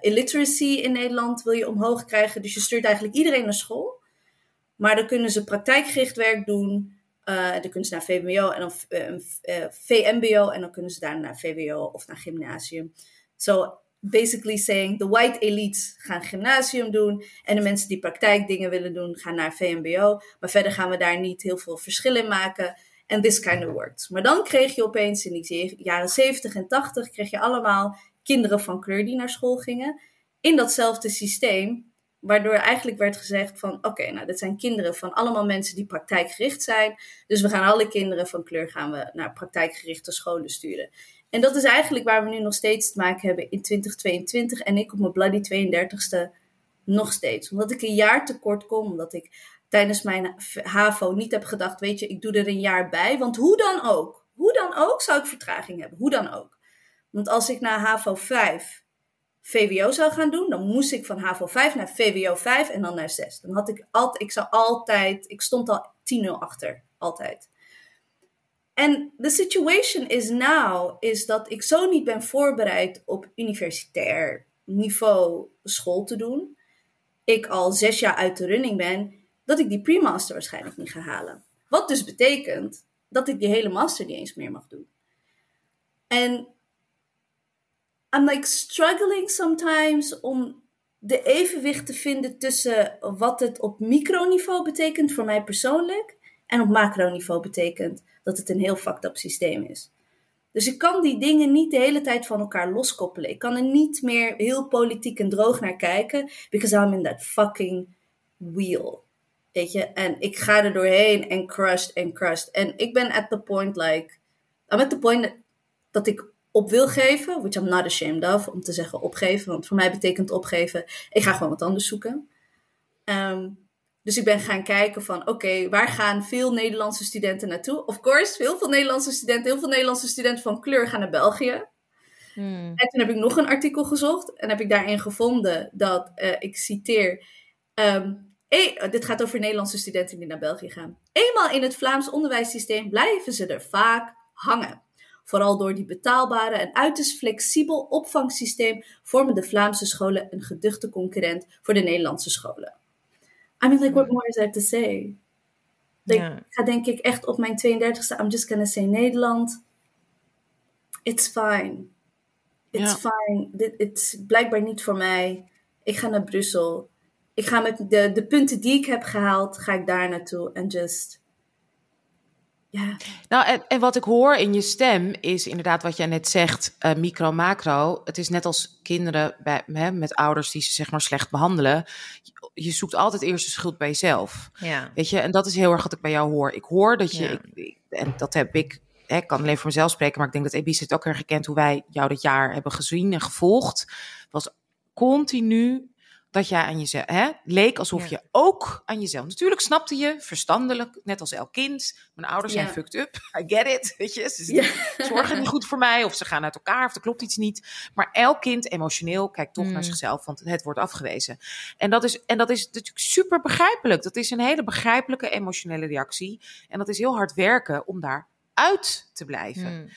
illiteracy in Nederland wil je omhoog krijgen, dus je stuurt eigenlijk iedereen naar school. Maar dan kunnen ze praktijkgericht werk doen, uh, dan kunnen ze naar VMBO en dan uh, VMBO en dan kunnen ze daar naar VWO of naar gymnasium. So basically saying the white elites gaan gymnasium doen en de mensen die praktijkdingen willen doen gaan naar VMBO. Maar verder gaan we daar niet heel veel verschil in maken. En this kind of works. Maar dan kreeg je opeens in die jaren 70 en 80 kreeg je allemaal kinderen van kleur die naar school gingen. In datzelfde systeem. Waardoor eigenlijk werd gezegd van oké, nou dit zijn kinderen van allemaal mensen die praktijkgericht zijn. Dus we gaan alle kinderen van kleur gaan we naar praktijkgerichte scholen sturen. En dat is eigenlijk waar we nu nog steeds te maken hebben in 2022. En ik op mijn bloody 32ste nog steeds. Omdat ik een jaar tekort kom. Omdat ik tijdens mijn HAVO niet heb gedacht, weet je, ik doe er een jaar bij. Want hoe dan ook, hoe dan ook zou ik vertraging hebben. Hoe dan ook. Want als ik na HAVO 5 VWO zou gaan doen, dan moest ik van HAVO 5 naar VWO 5 en dan naar 6. Dan had ik altijd, ik zou altijd, ik stond al 10-0 achter. Altijd. En de situation is now, is dat ik zo niet ben voorbereid op universitair niveau school te doen. Ik al zes jaar uit de running ben, dat ik die pre-master waarschijnlijk niet ga halen. Wat dus betekent dat ik die hele master niet eens meer mag doen. En I'm like struggling sometimes om de evenwicht te vinden tussen wat het op microniveau betekent voor mij persoonlijk en op macroniveau betekent dat het een heel fucked up systeem is. Dus ik kan die dingen niet de hele tijd van elkaar loskoppelen. Ik kan er niet meer heel politiek en droog naar kijken, because I'm in that fucking wheel. Weet je, en ik ga er doorheen en crushed en crushed. En ik ben at the point like, I'm at the point dat ik op wil geven, which I'm not ashamed of, om te zeggen opgeven, want voor mij betekent opgeven, ik ga gewoon wat anders zoeken. Um, dus ik ben gaan kijken van, oké, waar gaan veel Nederlandse studenten naartoe? Of course, heel veel Nederlandse studenten, heel veel Nederlandse studenten van kleur gaan naar België. Hmm. En toen heb ik nog een artikel gezocht en heb ik daarin gevonden dat, uh, ik citeer, um, dit gaat over Nederlandse studenten die naar België gaan. Eenmaal in het Vlaams onderwijssysteem blijven ze er vaak hangen. Vooral door die betaalbare en uiterst flexibel opvangsysteem vormen de Vlaamse scholen een geduchte concurrent voor de Nederlandse scholen. I mean, like, what more is there to say? Like, ja. Ik ga denk ik echt op mijn 32e, I'm just gonna say Nederland. It's fine. It's fine. Dit is blijkbaar niet voor mij. Ik ga naar Brussel. Ik ga met de, de punten die ik heb gehaald, ga ik daar naartoe. En just ja. Nou, en, en wat ik hoor in je stem is inderdaad wat jij net zegt, uh, micro, macro. Het is net als kinderen bij, hè, met ouders die ze zeg maar slecht behandelen. Je, zoekt altijd eerst de schuld bij jezelf. Ja. Weet je, en dat is heel erg wat ik bij jou hoor. Ik hoor dat je, ik, en dat heb ik, hè, ik kan alleen voor mezelf spreken, maar ik denk dat Ebis het ook herkent hoe wij jou dit jaar hebben gezien en gevolgd. Was continu dat jij aan jezelf, hè, leek alsof je ook aan jezelf. Natuurlijk snapte je verstandelijk, net als elk kind. Mijn ouders zijn fucked up. I get it. Weet je, ze zorgen niet goed voor mij of ze gaan uit elkaar of er klopt iets niet. Maar elk kind emotioneel kijkt toch naar mm. zichzelf, want het wordt afgewezen. En dat is, en dat is natuurlijk super begrijpelijk. Dat is een hele begrijpelijke emotionele reactie. En dat is heel hard werken om daar uit te blijven. Mm.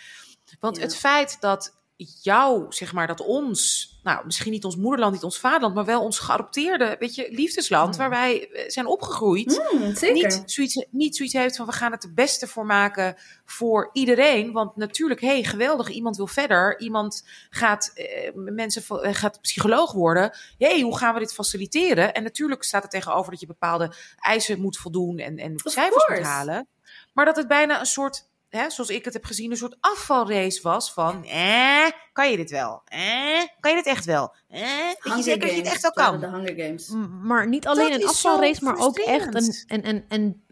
Want het feit dat jou, zeg maar, dat ons, nou, misschien niet ons moederland, niet ons vaderland, maar wel ons geadopteerde, weet je, liefdesland, mm. waar wij eh, zijn opgegroeid, mm, Niet, zoiets, niet zoiets heeft van we gaan het het beste voor maken voor iedereen. Want natuurlijk, hé, hey, geweldig, iemand wil verder, iemand gaat, eh, mensen eh, gaat psycholoog worden. Hé, hey, hoe gaan we dit faciliteren? En natuurlijk staat er tegenover dat je bepaalde eisen moet voldoen en, en cijfers moet halen. Maar dat het bijna een soort hè, zoals ik het heb gezien, een soort afvalrace was van, eh, kan je dit wel? Eh, kan je dit echt wel? Eh, weet je zeker dat je het echt wel kan? De Hunger Games. M- Maar niet alleen Dat een afvalrace, maar ook echt een, een, een, een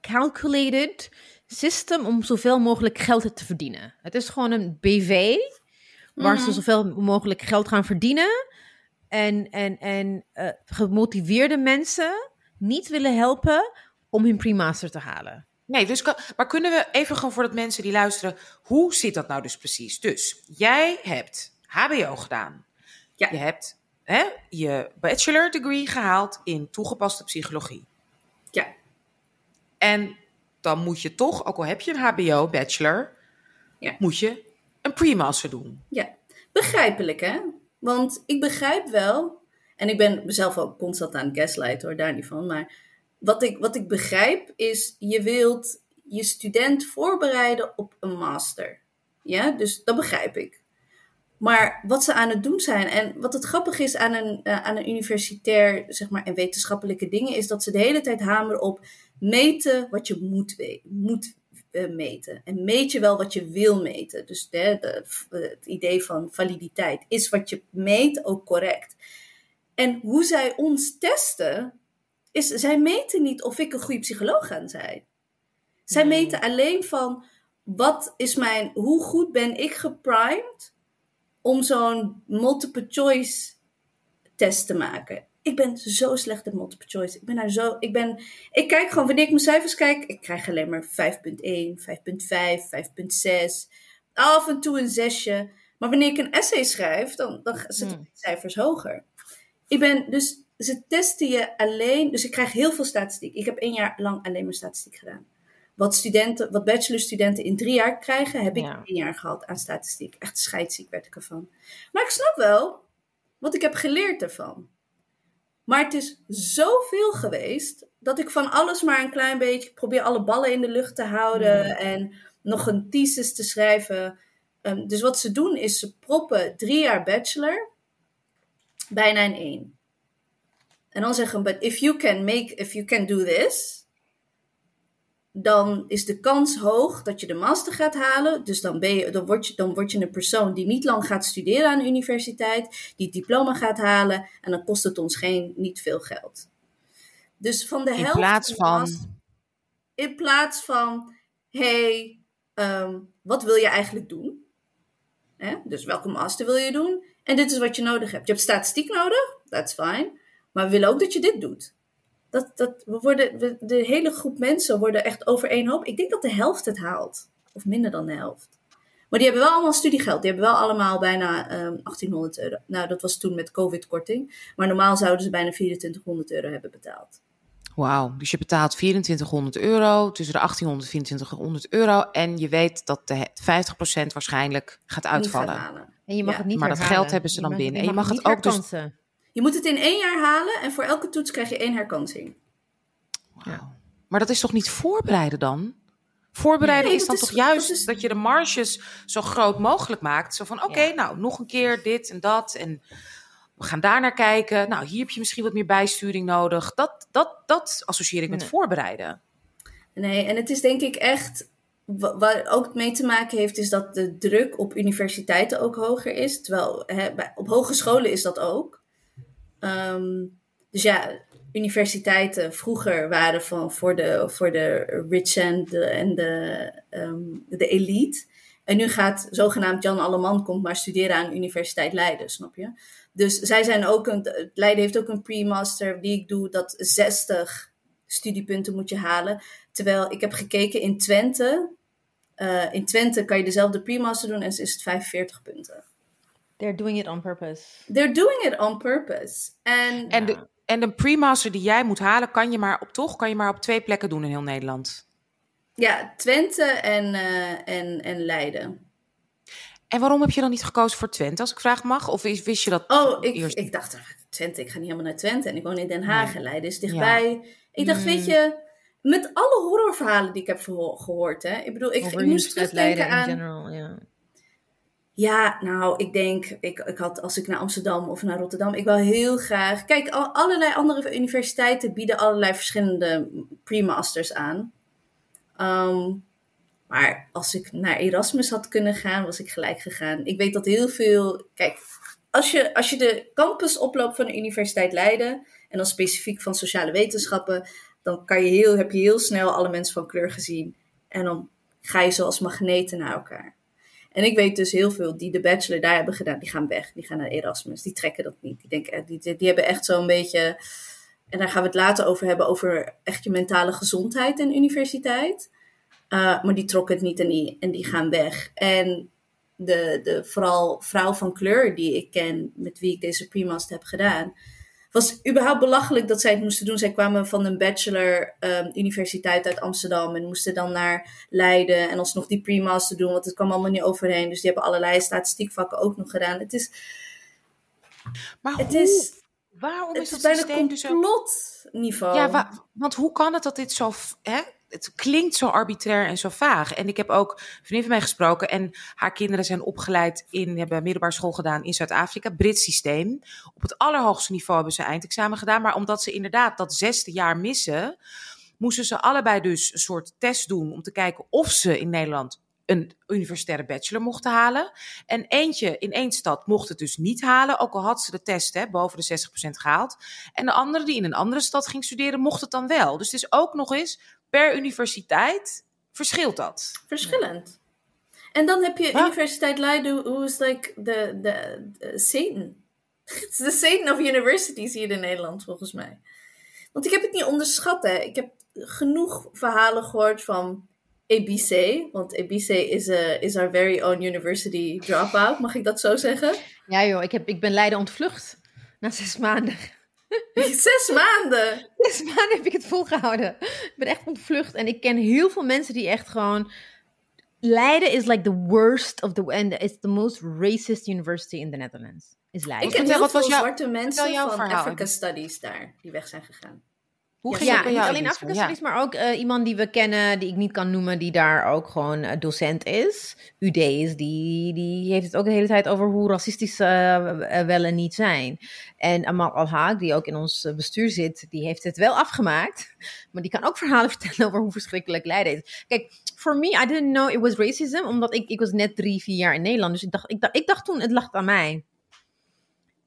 calculated system om zoveel mogelijk geld te verdienen. Het is gewoon een BV waar Mhm. ze zoveel mogelijk geld gaan verdienen. En, en, en eh, gemotiveerde mensen niet willen helpen om hun pre-master te halen. Nee, dus kan, maar kunnen we even gewoon voor dat mensen die luisteren, hoe zit dat nou dus precies? Dus jij hebt HBO gedaan. Ja. Je hebt hè, je bachelor degree gehaald in toegepaste psychologie. Ja. En dan moet je toch, ook al heb je een HBO bachelor, Ja. moet je een pre-master doen. Ja, begrijpelijk hè? Want ik begrijp wel, en ik ben mezelf ook constant aan het gaslighten hoor, daar niet van. Maar wat ik, wat ik begrijp is, je wilt je student voorbereiden op een master. Ja, dus dat begrijp ik. Maar wat ze aan het doen zijn, en wat het grappig is aan een, eh, aan een universitair, zeg maar, en wetenschappelijke dingen, is dat ze de hele tijd hameren op meten wat je moet, moet eh, meten. En meet je wel wat je wil meten. Dus het idee van validiteit. Is wat je meet ook correct? En hoe zij ons testen, is zij meten niet of ik een goede psycholoog ga zijn. Zij Nee. meten alleen van wat is mijn, hoe goed ben ik geprimed om zo'n multiple choice test te maken. Ik ben zo slecht in multiple choice. Ik ben daar zo. Ik, ben, ik kijk gewoon, wanneer ik mijn cijfers kijk, ik krijg alleen maar 5.1, 5.5, 5.6. Af en toe een zesje. Maar wanneer ik een essay schrijf, dan, dan zitten Hmm. de cijfers hoger. Ik ben dus, ze testen je alleen, dus ik krijg heel veel statistiek. Ik heb één jaar lang alleen maar statistiek gedaan. Wat, studenten, wat bachelorstudenten in drie jaar krijgen, heb ik Ja. één jaar gehad aan statistiek. Echt scheidsziek werd ik ervan. Maar ik snap wel wat ik heb geleerd ervan. Maar het is zoveel geweest dat ik van alles maar een klein beetje ik probeer alle ballen in de lucht te houden Ja. en nog een thesis te schrijven. Ehm, dus wat ze doen is ze proppen drie jaar bachelor bijna in één. En dan zeggen, but if you can make, if you can do this, dan is de kans hoog dat je de master gaat halen. Dus dan, ben je, dan, word je, dan word je een persoon die niet lang gaat studeren aan de universiteit, die het diploma gaat halen en dan kost het ons geen, niet veel geld. Dus van de In helft plaats van master- in plaats van, hey, ehm, wat wil je eigenlijk doen? Hè? Dus welke master wil je doen? En dit is wat je nodig hebt. Je hebt statistiek nodig, that's fine. Maar we willen ook dat je dit doet. Dat, dat, we worden, we- de hele groep mensen worden echt over één hoop. Ik denk dat de helft het haalt. Of minder dan de helft. Maar die hebben wel allemaal studiegeld. Die hebben wel allemaal bijna ehm 1800 euro. Nou, dat was toen met COVID-korting. Maar normaal zouden ze bijna 2400 euro hebben betaald. Wauw, dus je betaalt 2400 euro, tussen de 1800 en 2400 euro. En je weet dat de 50% waarschijnlijk gaat uitvallen. En je mag Ja, het niet maar dat geld hebben ze dan mag- binnen. En je mag het ook dus-. Je moet het in één jaar halen. En voor elke toets krijg je één herkansing. Maar dat is toch niet voorbereiden dan? Voorbereiden Nee, is dan toch is- juist dat is- dat je de marges zo groot mogelijk maakt. Zo van, oké, Ja. nou, nog een keer dit en dat. En we gaan daar naar kijken. Nou, hier heb je misschien wat meer bijsturing nodig. Dat, dat, dat associeer ik met voorbereiden. Nee, en het is denk ik echt. wa- Waar ook mee te maken heeft, is dat de druk op universiteiten ook hoger is. Terwijl hè, bij, op hogescholen is dat ook. Ehm, dus ja, universiteiten vroeger waren van voor de, voor de rich en de, en de, ehm, de elite. En nu gaat zogenaamd Jan Alleman komt maar studeren aan de Universiteit Leiden, snap je? Dus zij zijn ook een, Leiden heeft ook een pre-master die ik doe, dat 60 studiepunten moet je halen. Terwijl ik heb gekeken in Twente. eh, in Twente kan je dezelfde pre-master doen en is het 45 punten. They're doing it on purpose. They're doing it on purpose. En, En de, en de pre-master die jij moet halen, kan je maar op toch kan je maar op twee plekken doen in heel Nederland. ja, Twente en, eh, en, en Leiden. En waarom heb je dan niet gekozen voor Twente, als ik vraag mag? Of is- wist je dat Oh, ik, eerst? ik dacht, Twente, ik ga niet helemaal naar Twente. En ik woon in Den Haag Nee. en Leiden is dichtbij. Ik dacht, Mm. weet je, met alle horrorverhalen die ik heb verho- gehoord. Hè, ik bedoel, ik, ik moest terugdenken Leiden in aan... general, ja. Ja, nou, ik denk, ik, ik had als ik naar Amsterdam of naar Rotterdam, ik wil heel graag. Kijk, al, allerlei andere universiteiten bieden allerlei verschillende pre-masters aan. Ehm, Maar als ik naar Erasmus had kunnen gaan, was ik gelijk gegaan. Ik weet dat heel veel. Kijk, als je, als je de campus oploopt van de Universiteit Leiden. en dan specifiek van sociale wetenschappen. dan kan je heel, heb je heel snel alle mensen van kleur gezien. En dan ga je zoals magneten naar elkaar. En ik weet dus heel veel die de bachelor daar hebben gedaan, die gaan weg. Die gaan naar Erasmus. Die trekken dat niet. Die, denken, die, die hebben echt zo'n beetje. En daar gaan we het later over hebben, over echt je mentale gezondheid en universiteit. Uh, maar die trokken het niet en die, en die gaan weg. En de, de vooral vrouw van kleur die ik ken, met wie ik deze pre-master heb gedaan, was überhaupt belachelijk dat zij het moesten doen. Zij kwamen van een bachelor um, universiteit uit Amsterdam en moesten dan naar Leiden en alsnog die pre-master doen, want het kwam allemaal niet overheen. Dus die hebben allerlei statistiekvakken ook nog gedaan. Het is. Maar het hoe, is, waarom het is is dat bijna systeem dus complotniveau. Ja, wa- want hoe kan het dat dit zo... Hè? Het klinkt zo arbitrair en zo vaag. En ik heb ook een vriendin van mij gesproken. En haar kinderen zijn opgeleid in... hebben middelbare school gedaan in Zuid-Afrika. Brits systeem. Op het allerhoogste niveau hebben ze eindexamen gedaan. Maar omdat ze inderdaad dat zesde jaar missen... moesten ze allebei dus een soort test doen... om te kijken of ze in Nederland een universitaire bachelor mochten halen. En eentje in één stad mocht het dus niet halen, ook al had ze de test hè, boven de 60% gehaald. En de andere die in een andere stad ging studeren, mocht het dan wel. Dus het is ook nog eens per universiteit verschilt dat. Verschillend. En dan heb je. Universiteit Leiden, who is like the, the, the Satan. It's the Satan of universities hier in Nederland, volgens mij. Want ik heb het niet onderschat, hè. Ik heb genoeg verhalen gehoord van EBC. Want EBC is, a, is our very own university dropout, mag ik dat zo zeggen? Ja joh, ik, heb, ik ben Leiden ontvlucht. Na zes maanden. Zes maanden! Zes maanden heb ik het volgehouden. Ik ben echt ontvlucht. En ik ken heel veel mensen die echt gewoon... Leiden is like the worst of the... And it's the most racist university in the Netherlands. Is Leiden. Ik ken heel wat was veel zwarte mensen van Africa? Studies daar, die weg zijn gegaan. Hoe Ja, ging Ja, het bij niet alleen Elise? Afrika Ja. Studies, maar ook eh, iemand die we kennen, die ik niet kan noemen, die daar ook gewoon eh, docent is. UD is, die, die heeft het ook de hele tijd over hoe racistisch eh, wel en niet zijn. En Amal Al-Haag, die ook in ons bestuur zit, die heeft het wel afgemaakt. Maar die kan ook verhalen vertellen over hoe verschrikkelijk Leiden is. Kijk, for me, I didn't know it was racism, omdat ik, ik was net drie, vier jaar in Nederland. Dus ik dacht, ik dacht, ik dacht toen, het lag aan mij.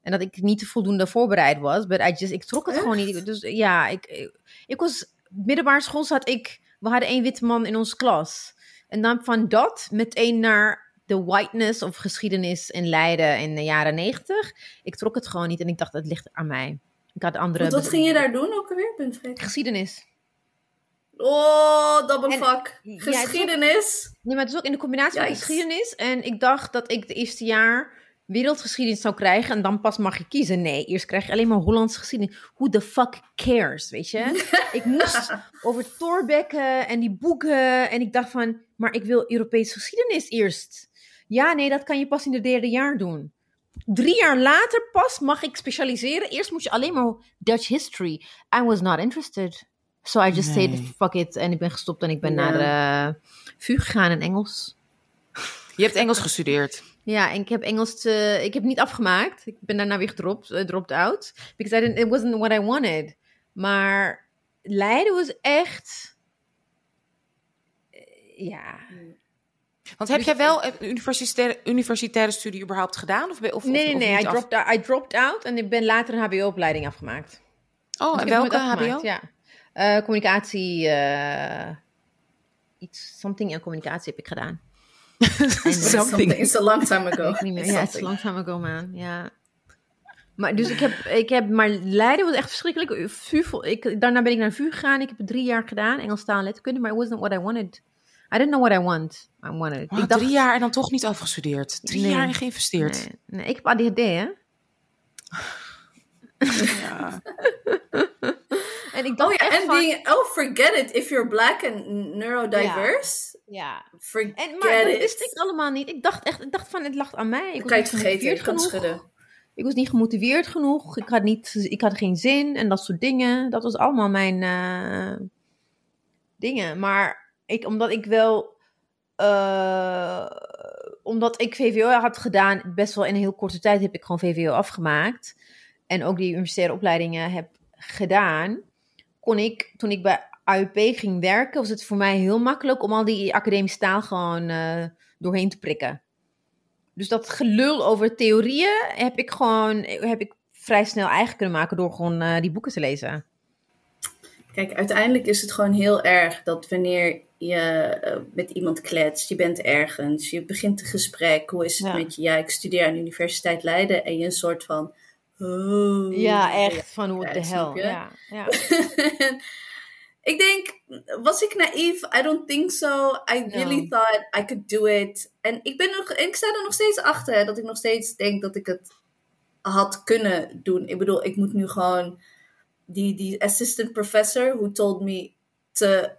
En dat ik niet voldoende voorbereid was. But I just, ik trok het gewoon niet. Dus ja, ik, ik, ik was... Middelbare school zat ik... We hadden één witte man in onze klas. En dan van dat meteen naar de whiteness of geschiedenis in Leiden in de jaren negentig. Ik trok het gewoon niet en ik dacht, het ligt aan mij. Ik had andere... Want wat ging je daar doen ook alweer? Ben. Geschiedenis. Oh, double En- fuck. Ja, het is ook- Geschiedenis. Nee, maar het is ook in de combinatie met Yikes. geschiedenis. En ik dacht dat ik het eerste jaar wereldgeschiedenis zou krijgen. En dan pas mag je kiezen. Nee, eerst krijg je alleen maar Hollandse geschiedenis. Who the fuck cares, weet je? ik moest over Thorbecke en die boeken. En ik dacht van, maar ik wil Europese geschiedenis eerst. Ja, nee, dat kan je pas in het derde jaar doen. Drie jaar later pas mag ik specialiseren. Eerst moest je alleen maar Dutch history. I was not interested. So I just said, fuck it. En ik ben gestopt en ik ben naar uh, VU gegaan in Engels. Je hebt Engels gestudeerd. Ja, en ik heb Engels ik heb niet afgemaakt. Ik ben daarna weer gedropt, eh, dropped out. Because I didn't, it wasn't what I wanted. Maar Leiden was echt... eh, ja. Want heb Dus- jij wel een universitaire, universitaire studie überhaupt gedaan? Of, of, Nee, nee, of nee. I af- dropped, out, I dropped out en ik ben later een HBO-opleiding afgemaakt. Oh, Dus en welke HBO? Ja. Eh, communicatie... iets, something in communicatie heb ik gedaan. Something. It's a long time ago. Niet meer. It's Ja, het is something. long time ago, man. Ja. Maar dus ik heb, ik heb, maar Leiden was echt verschrikkelijk. VU, ik, daarna ben ik naar VU gegaan. Ik heb het drie jaar gedaan, Engels taal en letterkunde, maar it wasn't what I wanted. I didn't know what I want. I wanted. Ah, ik dacht, drie jaar en dan toch niet afgestudeerd. Drie Nee. jaar in geïnvesteerd. Nee, nee, ik heb ADHD, hè? Ja. En ik dacht Oh ja, echt en van, being, oh forget it, if you're black and neurodiverse, ja. forget En, maar dat wist ik allemaal niet. Ik dacht echt, ik dacht van, het lag aan mij. Ik kan je niet het vergeten, je gemotiveerd kan het genoeg. schudden. Ik was niet gemotiveerd genoeg. Ik had, niet, ik had geen zin en dat soort dingen. Dat was allemaal mijn eh, dingen. Maar ik, omdat ik wel. eh, omdat ik VVO had gedaan, best wel in een heel korte tijd heb ik gewoon VVO afgemaakt. En ook die universitaire opleidingen heb gedaan. Kon ik, toen ik bij AUP ging werken, was het voor mij heel makkelijk om al die academische taal gewoon uh, doorheen te prikken. Dus dat gelul over theorieën heb ik gewoon heb ik vrij snel eigen kunnen maken door gewoon uh, die boeken te lezen. Kijk, uiteindelijk is het gewoon heel erg dat wanneer je uh, met iemand kletst, je bent ergens, je begint een gesprek, hoe is het ja. met je? Ja, ik studeer aan de Universiteit Leiden en je een soort van... Oh, ja, echt, van hoe de hel. Ja, ja. ik denk, was ik naïef? I don't think so. I really thought I could do it. En ik, ben nog, ik sta er nog steeds achter dat ik nog steeds denk dat ik het had kunnen doen. Ik bedoel, ik moet nu gewoon die, die assistant professor who told me te,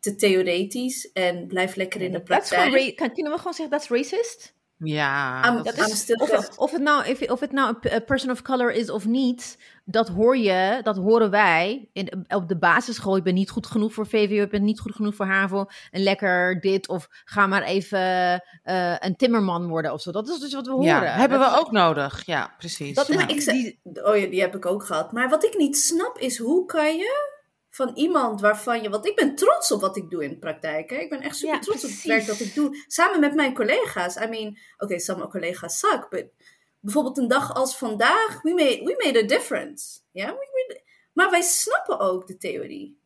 te theoretisch en blijf lekker in de praktijk. Kunnen we gewoon zeggen, dat is racist? Ja. I'm, dat is, of, het, of, het nou, if, of het nou een person of color is of niet, dat hoor je, dat horen wij in, op de basisschool. Je bent niet goed genoeg voor VWO, je bent niet goed genoeg voor HAVO. En lekker dit, of ga maar even uh, een timmerman worden of zo. Dat is dus wat we horen. Ja, hebben we ook nodig. Ja, precies. Dat, ja. Ik, die, oh ja, die heb ik ook gehad. Maar wat ik niet snap is, hoe kan je van iemand waarvan je. Want ik ben trots op wat ik doe in de praktijk. Hè? Ik ben echt super trots op het werk dat ik doe. Samen met mijn collega's. I mean, oké, okay, some collega's suck. But bijvoorbeeld een dag als vandaag, we made, we made a difference. Ja? Yeah? Maar wij snappen ook de theorie.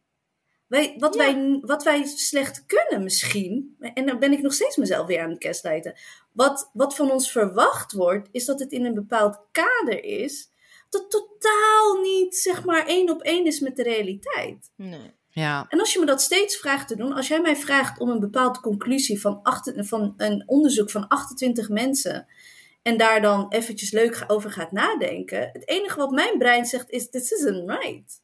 Wij, wat, ja. wij, wat wij slecht kunnen misschien, en dan ben ik nog steeds mezelf weer aan het kerstleiden. Wat, wat van ons verwacht wordt, is dat het in een bepaald kader is dat totaal niet, zeg maar, één op één is met de realiteit. Nee. Ja. En als je me dat steeds vraagt te doen, als jij mij vraagt om een bepaalde conclusie van, acht, van een onderzoek van 28 mensen en daar dan eventjes leuk over gaat nadenken, het enige wat mijn brein zegt is: This isn't right.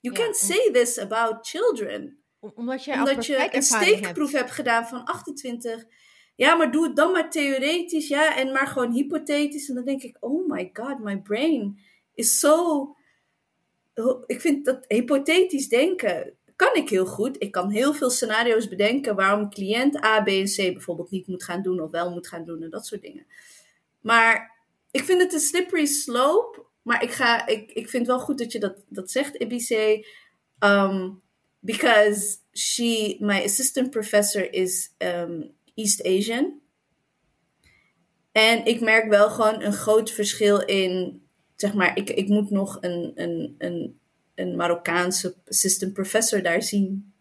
You ja. can't say this about children. Omdat, je Omdat je een steekproef hebt. hebt gedaan van 28 ja, maar doe het dan maar theoretisch, ja, en maar gewoon hypothetisch. En dan denk ik, oh my god, my brain is zo. Ik vind dat hypothetisch denken kan ik heel goed. Ik kan heel veel scenario's bedenken waarom cliënt A, B en C bijvoorbeeld niet moet gaan doen of wel moet gaan doen en dat soort dingen. Maar ik vind het een slippery slope. Maar ik, ga, ik, ik vind wel goed dat je dat, dat zegt, Ibice. Um, because she, my assistant professor is um, East Asian. En ik merk wel gewoon een groot verschil in, zeg maar, ik, ik moet nog een, een, een, een Marokkaanse assistant professor daar zien.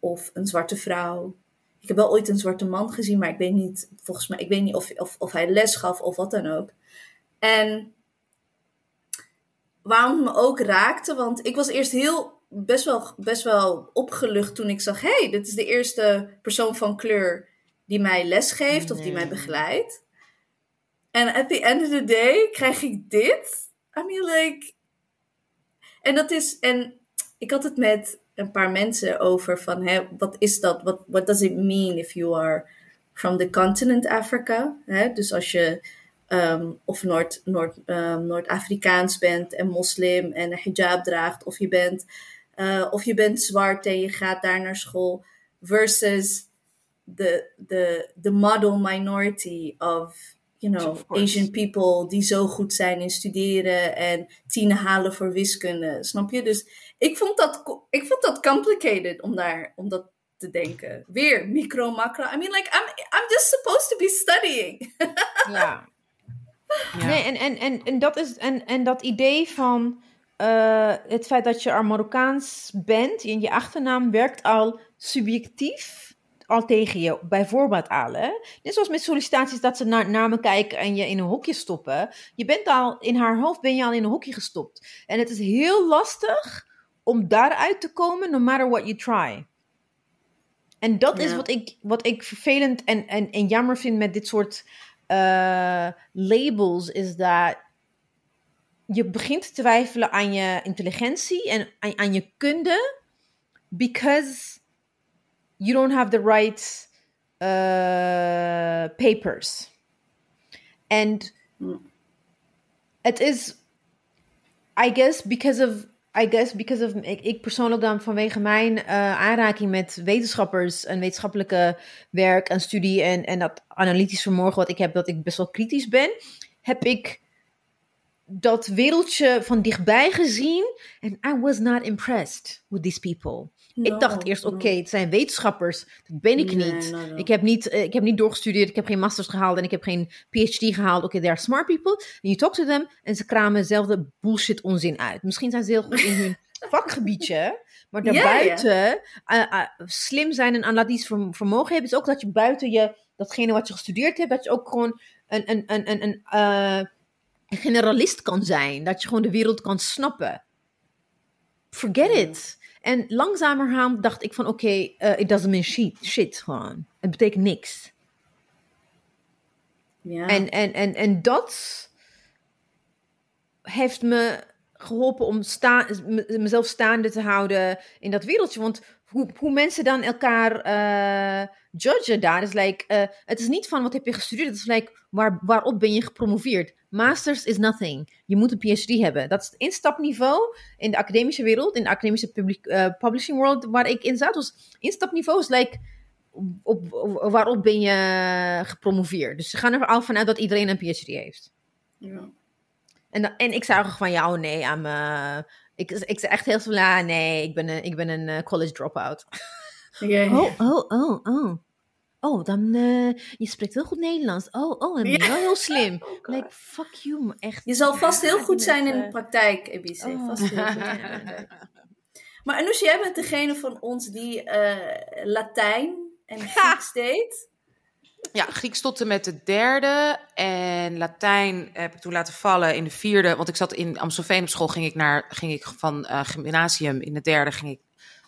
Of een zwarte vrouw. Ik heb wel ooit een zwarte man gezien, maar ik weet niet, volgens mij, ik weet niet of, of, of hij les gaf of wat dan ook. En waarom het me ook raakte, want ik was eerst heel, best wel, best wel opgelucht toen ik zag, hé, hey, dit is de eerste persoon van kleur die mij les geeft of die mij begeleidt. En at the end of the day krijg ik dit. I mean, like. En dat is. En ik had het met een paar mensen over van, hè, wat is dat? What, what does it mean if you are from the continent Africa? Hè? Dus als je um, of Noord, Noord, um, Noord-Afrikaans bent en moslim en een hijab draagt, of je bent, uh, of je bent zwart en je gaat daar naar school, versus the the the model minority of you know Asian people die zo goed zijn in studeren en tienen halen voor wiskunde, snap je? Dus ik vond dat ik vond dat complicated om daar om dat te denken. Weer micro macro. I mean like I'm I'm just supposed to be studying. ja. ja. Nee, en, en, en, en dat is en, en dat idee van uh, het feit dat je Marokkaans bent en je achternaam werkt al subjectief al tegen je bijvoorbeeld aan. Net zoals met sollicitaties dat ze naar namen kijken en je in een hokje stoppen. Je bent al, in haar hoofd ben je al in een hokje gestopt. En het is heel lastig om daaruit te komen, no matter what you try. En dat is wat ik, wat ik vervelend en, en, en jammer vind met dit soort uh, labels, is dat je begint te twijfelen aan je intelligentie en aan, aan je kunde, because you don't have the right uh, papers. And it is, I guess, because of I guess because of ik, ik persoonlijk dan vanwege mijn uh, aanraking met wetenschappers en wetenschappelijke werk en studie en, en dat analytisch vermogen wat ik heb, dat ik best wel kritisch ben, heb ik dat wereldje van dichtbij gezien en I was not impressed with these people. Ik dacht eerst, oké, het zijn wetenschappers. Dat ben ik Nee, niet. no, no. Ik, heb niet eh, ik heb niet doorgestudeerd, ik heb geen masters gehaald en ik heb geen PhD gehaald. Oké, they are smart people. And you talk to them en ze kramen dezelfde bullshit onzin uit. Misschien zijn ze heel goed in hun vakgebiedje, maar daarbuiten eh, eh, slim zijn en analytisch verm- vermogen hebben, is ook dat je buiten je, datgene wat je gestudeerd hebt, dat je ook gewoon een, een, een, een, een een generalist kan zijn. Dat je gewoon de wereld kan snappen. Forget it. En langzamerhand dacht ik van oké, eh, it doesn't mean shit, shit gewoon. Het betekent niks. Ja. En, en, en, en dat heeft me geholpen om sta, me- mezelf staande te houden in dat wereldje. Want hoe, hoe mensen dan elkaar eh judgen daar, is like, eh, het is niet van wat heb je gestudeerd, het is like, waar, waarop ben je gepromoveerd? Masters is nothing. Je moet een PhD hebben. Dat is het instapniveau in de academische wereld, in de academische public, eh, publishing world waar ik in zat. Dus instapniveau is like, op, op- waarop ben je gepromoveerd? Dus ze gaan er al vanuit dat iedereen een PhD heeft. Ja. En, en ik zei ook van, ja, oh nee, I'm, eh, ik, ik zei echt heel veel, ja, nee, ik ben een, ik ben een college dropout. Oh, oh, oh, oh. Oh, dan, eh, je spreekt heel goed Nederlands. Oh, oh, en ben je Ja. wel heel slim. Like, fuck you, maar echt. Je zal vast heel goed zijn in de eh, praktijk, Ebice. oh. Vast heel goed in de praktijk. Maar Anousha, jij bent degene van ons die eh, Latijn en Grieks deed. Ja, Grieks tot en met de derde. En Latijn heb ik toen laten vallen in de vierde. Want ik zat in Amstelveen op school. Ging ik, naar, ging ik van eh, gymnasium in de derde. Ging ik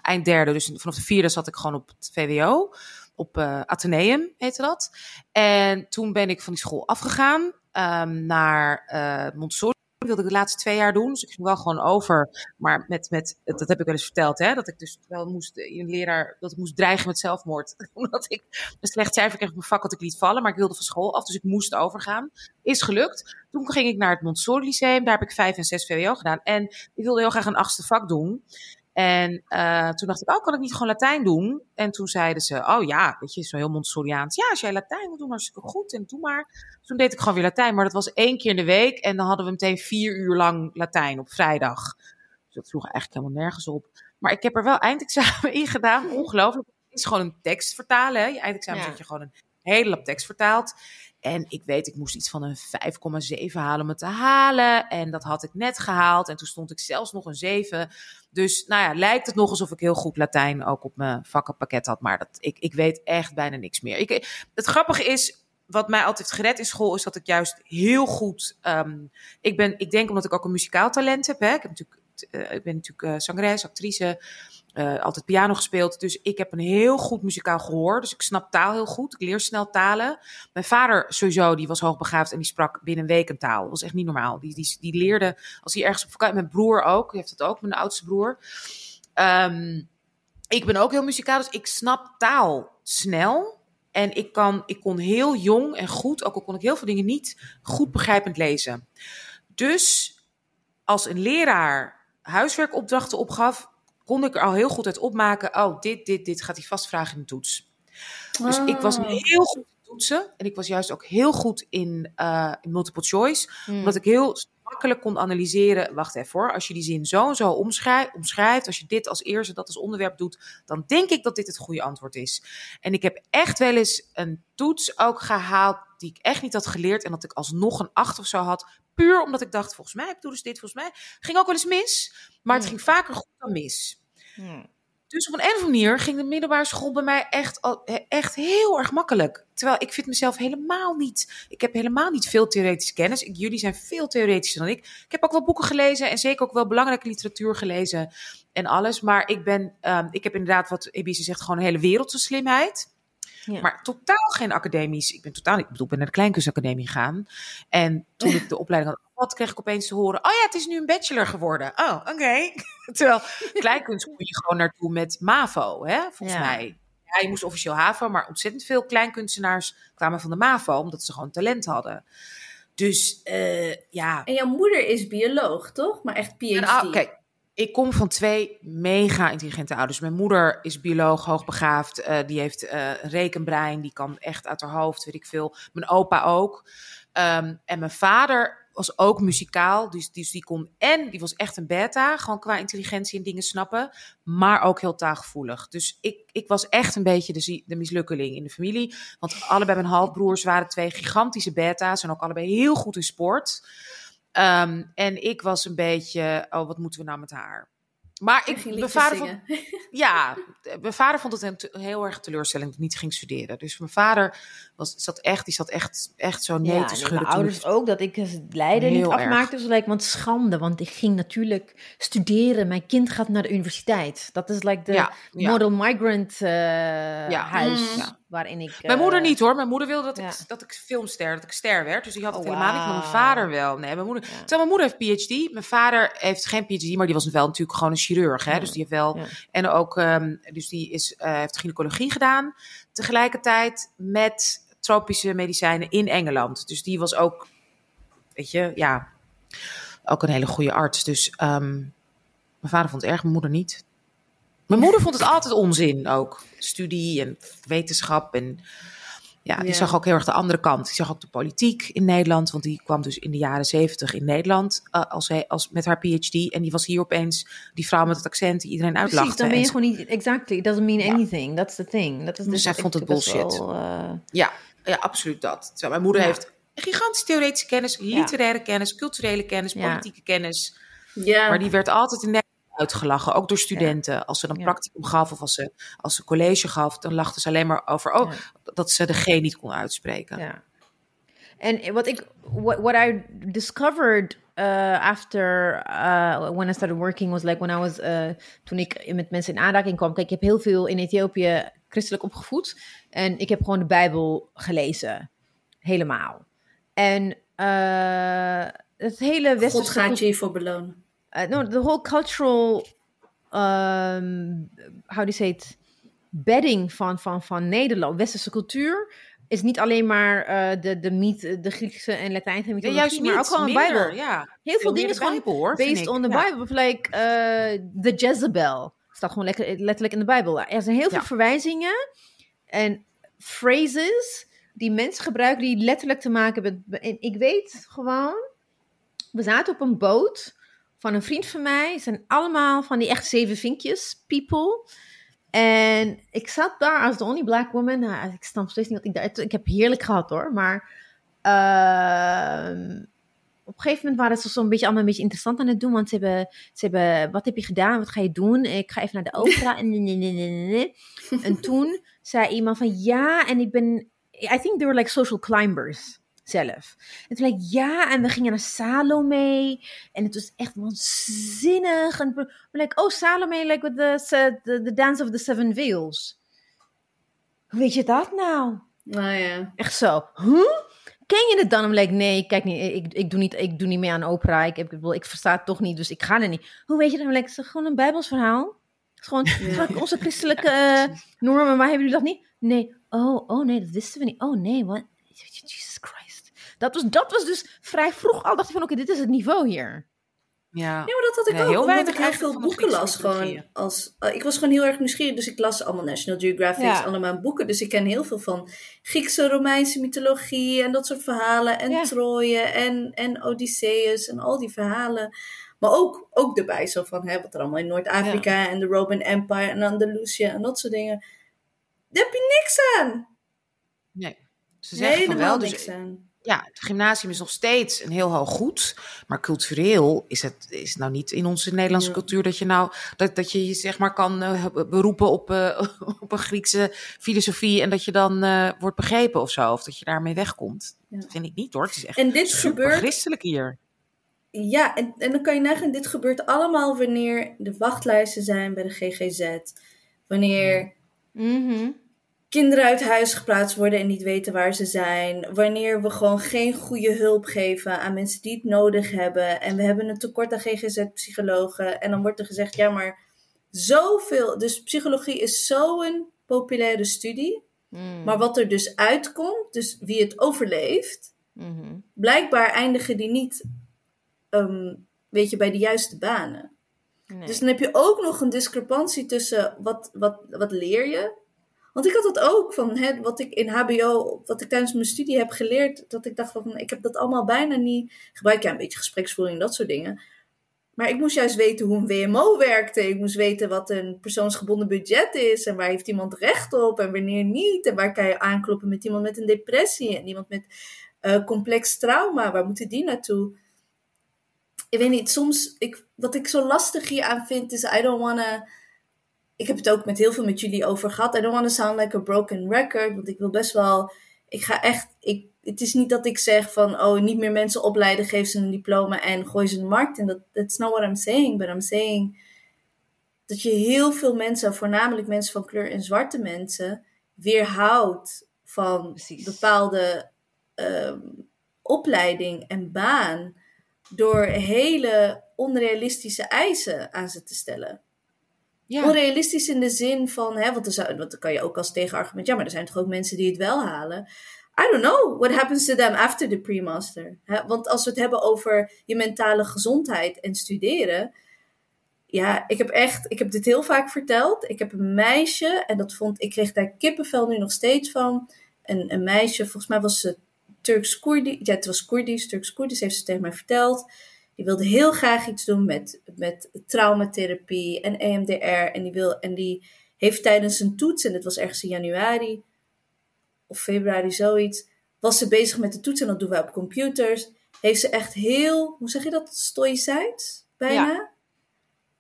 eind derde. Dus vanaf de vierde zat ik gewoon op het VWO. Op eh Atheneum heette dat. En toen ben ik van die school afgegaan. ehm, naar eh Montessori. Dat wilde ik de laatste twee jaar doen. Dus ik ging wel gewoon over. Maar met, met dat heb ik wel eens verteld. Hè, dat ik dus wel moest, een leraar, dat ik moest dreigen met zelfmoord. Omdat ik een slecht cijfer kreeg op mijn vak wat ik liet vallen. Maar ik wilde van school af, dus ik moest overgaan. Is gelukt. Toen ging ik naar het Montessori Lyceum. Daar heb ik vijf en zes VWO gedaan. En ik wilde heel graag een achtste vak doen. En eh, toen dacht ik, oh, kan ik niet gewoon Latijn doen? En toen zeiden ze, oh ja, weet je, zo heel Montessoriaans. Ja, als jij Latijn wil doen, hartstikke goed. En doe maar. Toen deed ik gewoon weer Latijn. Maar dat was één keer in de week. En dan hadden we meteen vier uur lang Latijn op vrijdag. Dus dat sloeg eigenlijk helemaal nergens op. Maar ik heb er wel eindexamen in gedaan. Ongelooflijk. Het is gewoon een tekst vertalen. Hè? Je eindexamen Ja. dat je gewoon een hele lap tekst vertaalt. En ik weet, ik moest iets van een 5,7 halen om het te halen. En dat had ik net gehaald. En toen stond ik zelfs nog een 7. Dus nou ja, lijkt het nog alsof ik heel goed Latijn ook op mijn vakkenpakket had. Maar dat, ik, ik weet echt bijna niks meer. Ik, het grappige is, wat mij altijd heeft gered in school, is dat ik juist heel goed. ehm, ik, ben, ik denk omdat ik ook een muzikaal talent heb. Hè? Ik, heb natuurlijk, eh, ik ben natuurlijk eh zangeres, actrice. Eh, altijd piano gespeeld. Dus ik heb een heel goed muzikaal gehoor. Dus ik snap taal heel goed. Ik leer snel talen. Mijn vader sowieso, die was hoogbegaafd en die sprak binnen een week een taal. Dat was echt niet normaal. Die, die, die leerde, als hij ergens op vakantie... Mijn broer ook, die heeft het ook, mijn oudste broer. Ehm, ik ben ook heel muzikaal, dus ik snap taal snel. En ik, kan, ik kon heel jong en goed, ook al kon ik heel veel dingen niet, goed begrijpend lezen. Dus als een leraar huiswerkopdrachten opgaf, kon ik er al heel goed uit opmaken. Oh, dit, dit, dit gaat hij vast vragen in de toets. Dus ik was Oh. heel goed in toetsen. En ik was juist ook heel goed in, eh, in multiple choice. Hmm. Omdat ik heel makkelijk kon analyseren. Wacht even hoor. Als je die zin zo en zo omschrijft, omschrijft. Als je dit als eerste, dat als onderwerp doet. Dan denk ik dat dit het goede antwoord is. En ik heb echt wel eens een toets ook gehaald. Die ik echt niet had geleerd. En dat ik alsnog een 8 of zo had. Puur omdat ik dacht, volgens mij ik toen dus dit, volgens mij. Ging ook wel eens mis. Maar het Hmm. ging vaker goed dan mis. Hmm. Dus op een of andere manier ging de middelbare school bij mij echt, echt heel erg makkelijk. Terwijl ik vind mezelf helemaal niet... Ik heb helemaal niet veel theoretische kennis. Ik, jullie zijn veel theoretischer dan ik. Ik heb ook wel boeken gelezen en zeker ook wel belangrijke literatuur gelezen en alles. Maar ik ben... ehm, ik heb inderdaad, wat Ebise zegt, gewoon een hele wereldse slimheid. Ja. Maar totaal geen academisch. Ik ben totaal niet. Ik bedoel, ik ben naar de Kleinkunstacademie gegaan. En toen ik de opleiding had gehad, kreeg ik opeens te horen: Oh ja, het is nu een bachelor geworden. Oh, oké. Terwijl kleinkunst kon je gewoon naartoe met MAVO, hè, volgens Ja. mij. Ja, je moest officieel HAVO, maar ontzettend veel kleinkunstenaars kwamen van de MAVO, omdat ze gewoon talent hadden. Dus eh, ja. En jouw moeder is bioloog, toch? Maar echt PhD. En, ah, Kijk, ik kom van twee mega intelligente ouders. Mijn moeder is bioloog, hoogbegaafd. Uh, die heeft een rekenbrein, die kan echt uit haar hoofd, weet ik veel. Mijn opa ook. Um, en mijn vader was ook muzikaal, dus, dus die kon en die was echt een beta, gewoon qua intelligentie en dingen snappen, maar ook heel taalgevoelig. Dus ik, ik was echt een beetje de, de mislukkeling in de familie, want allebei mijn halfbroers waren twee gigantische beta's en ook allebei heel goed in sport. Um, en ik was een beetje, oh, wat moeten we nou met haar? Maar ik, mijn vader vond, ja, mijn vader vond het heel erg teleurstellend dat ik niet ging studeren. Dus mijn vader was, zat echt, die zat echt, echt zo nee te schudden. Mijn ouders ook, dat ik het lijden niet afmaakte. Dus like, want schande, want ik ging natuurlijk studeren. Mijn kind gaat naar de universiteit. Dat is like de model migrant uh, huis. Mm waarin ik... Mijn moeder eh, niet hoor. Mijn moeder wilde dat, ik, dat ik filmster, dat ik ster werd. Dus die had het oh, helemaal niet. Maar mijn vader wel. Nee, mijn moeder... Ja. mijn moeder heeft PhD. Mijn vader heeft geen PhD, maar die was wel natuurlijk gewoon een chirurg. Hè? Dus die heeft wel... En ook... Um, dus die is, uh, heeft gynaecologie gedaan. Tegelijkertijd met tropische medicijnen in Engeland. Dus die was ook... Weet je, ja... Ook een hele goede arts. Dus um, mijn vader vond het erg, mijn moeder niet. Mijn moeder vond het altijd onzin ook. Studie en wetenschap. En ja, die zag ook heel erg de andere kant. Die zag ook de politiek in Nederland. Want die kwam dus in de jaren zeventig in Nederland uh, als, hij, als, met haar PhD. En die was hier opeens die vrouw met het accent die iedereen uitlachte. Precies, dan ben je gewoon niet... Exactly, it doesn't mean anything. That's the thing. Dat is dus zij vond het bullshit. Wel, uh... ja, ja, absoluut dat. Terwijl mijn moeder heeft gigantische theoretische kennis, literaire kennis, culturele kennis, politieke kennis. Ja. Maar die werd altijd in Nederland uitgelachen, ook door studenten. Als ze dan ja. practicum gaf of als ze, als ze college gaf, dan lachten ze alleen maar over oh, dat ze de G niet kon uitspreken. Ja. En wat ik, what, what I discovered uh, after uh, when I started working was like when I was, uh, toen ik met mensen in aanraking kwam. Kijk, ik heb heel veel in Ethiopië christelijk opgevoed. En ik heb gewoon de Bijbel gelezen. Helemaal. En uh, het hele westerse... God gaat je hiervoor belonen uh, no, the whole cultural, um, how do you say it, bedding van, van, van Nederland, westerse cultuur, is niet alleen maar uh, de, de, mythe, de Griekse en Latijnse mythologie, ja, juist maar ook gewoon de Bijbel. Ja. Heel veel dingen gewoon hoor, based on the ja. Bible. Like uh, the Jezebel staat gewoon lekker, letterlijk in de Bijbel. Er zijn heel veel verwijzingen en phrases die mensen gebruiken die letterlijk te maken hebben. En ik weet gewoon, we zaten op een boot van een vriend van mij. Zijn allemaal van die echt zeven vinkjes people. En ik zat daar als de only black woman. Nou, ik snap steeds niet wat ik daar... Ik heb heerlijk gehad hoor, maar... Uh, op een gegeven moment waren ze zo'n beetje allemaal een beetje interessant aan het doen. Want ze hebben, ze hebben, wat heb je gedaan? Wat ga je doen? Ik ga even naar de opera. en, en toen zei iemand van, ja, en ik ben... I think they were like social climbers zelf. En toen like, ja, en we gingen naar Salome. En het was echt waanzinnig. En we like, oh, Salome, like with the, the, the Dance of the Seven Veils. Hoe weet je dat nou? Nou ja. Echt zo. Huh? Ken je het dan? I'm like, nee, kijk niet, ik, ik, doe niet, ik doe niet mee aan opera. Ik, ik, ik versta het toch niet, dus ik ga er niet. Hoe weet je dan? Like, het is gewoon een Bijbels verhaal. Is gewoon onze christelijke uh, normen, maar hebben jullie dat niet? Nee. Oh, oh nee, dat wisten we niet. Oh nee, wat? Dat was, dat was dus vrij vroeg al. dacht ik van, oké, dit is het niveau hier. Ja, nee, maar dat had ik ook. Heel omdat ik heel veel boeken las. Gewoon als, uh, ik was gewoon heel erg nieuwsgierig. Dus ik las allemaal National Geographic, ja. allemaal boeken. Dus ik ken heel veel van Griekse, Romeinse mythologie en dat soort verhalen. En ja. Troje en, en Odysseus en al die verhalen. Maar ook, ook erbij zo van hè, wat er allemaal in Noord-Afrika en de Roman Empire en Andalusië en dat soort dingen. Daar heb je niks aan. Nee, ze zeggen Helemaal van wel. Dus, niks aan ja, het gymnasium is nog steeds een heel hoog goed. Maar cultureel is het is nou niet in onze Nederlandse cultuur dat je nou dat, dat je je zeg maar kan uh, beroepen op, uh, op een Griekse filosofie en dat je dan uh, wordt begrepen of zo. Of dat je daarmee wegkomt. Ja. Dat vind ik niet hoor. Het is echt en dit super gebeurt, christelijk hier. Ja, en, en dan kan je nagaan, dit gebeurt allemaal wanneer de wachtlijsten zijn bij de GGZ. Wanneer. Mm kinderen uit huis geplaatst worden en niet weten waar ze zijn. Wanneer we gewoon geen goede hulp geven aan mensen die het nodig hebben. En we hebben een tekort aan GGZ-psychologen. En dan wordt er gezegd, ja maar zoveel... Dus psychologie is zo'n populaire studie. Hmm. Maar wat er dus uitkomt, dus wie het overleeft... Mm Blijkbaar eindigen die niet, um, weet je, bij de juiste banen. Nee. Dus dan heb je ook nog een discrepantie tussen wat, wat, wat leer je. Want ik had dat ook van hè, wat ik in HBO, wat ik tijdens mijn studie heb geleerd, dat ik dacht van ik heb dat allemaal bijna niet. Gebruik ja een beetje gespreksvoering, dat soort dingen. Maar ik moest juist weten hoe een WMO werkte. Ik moest weten wat een persoonsgebonden budget is. En waar heeft iemand recht op en wanneer niet. En waar kan je aankloppen met iemand met een depressie. En iemand met uh, complex trauma. Waar moeten die naartoe? Ik weet niet, soms... Ik, wat ik zo lastig hier aan vind is... I don't wanna... Ik heb het ook met heel veel met jullie over gehad. I don't wanna sound like a broken record. Want ik wil best wel... Ik ga echt... Ik, het is niet dat ik zeg van, oh, niet meer mensen opleiden, geef ze een diploma en gooi ze in de markt. En dat that's not what I'm saying. But I'm saying dat je heel veel mensen, voornamelijk mensen van kleur en zwarte mensen, weerhoudt van Precies. bepaalde um, opleiding en baan door hele onrealistische eisen aan ze te stellen. Ja. Onrealistisch in de zin van, hè, want, er zou, dan kan je ook als tegenargument, ja, maar er zijn toch ook mensen die het wel halen. I don't know what happens to them after the pre-master. Want als we het hebben over je mentale gezondheid en studeren. Ja, ik heb echt, ik heb dit heel vaak verteld. Ik heb een meisje en dat vond, ik kreeg daar kippenvel nu nog steeds van. Een, een meisje, volgens mij was ze Turks Koerdi. Ja, het was Koerdisch, Turks Koerdisch, heeft ze tegen mij verteld. Die wilde heel graag iets doen met, met traumatherapie en EMDR. En die, wil, en die heeft tijdens een toets, en dat was ergens in januari of februari zoiets, was ze bezig met de toets en dat doen we op computers. Heeft ze echt heel, hoe zeg je dat, stoïcijns bijna? Ja.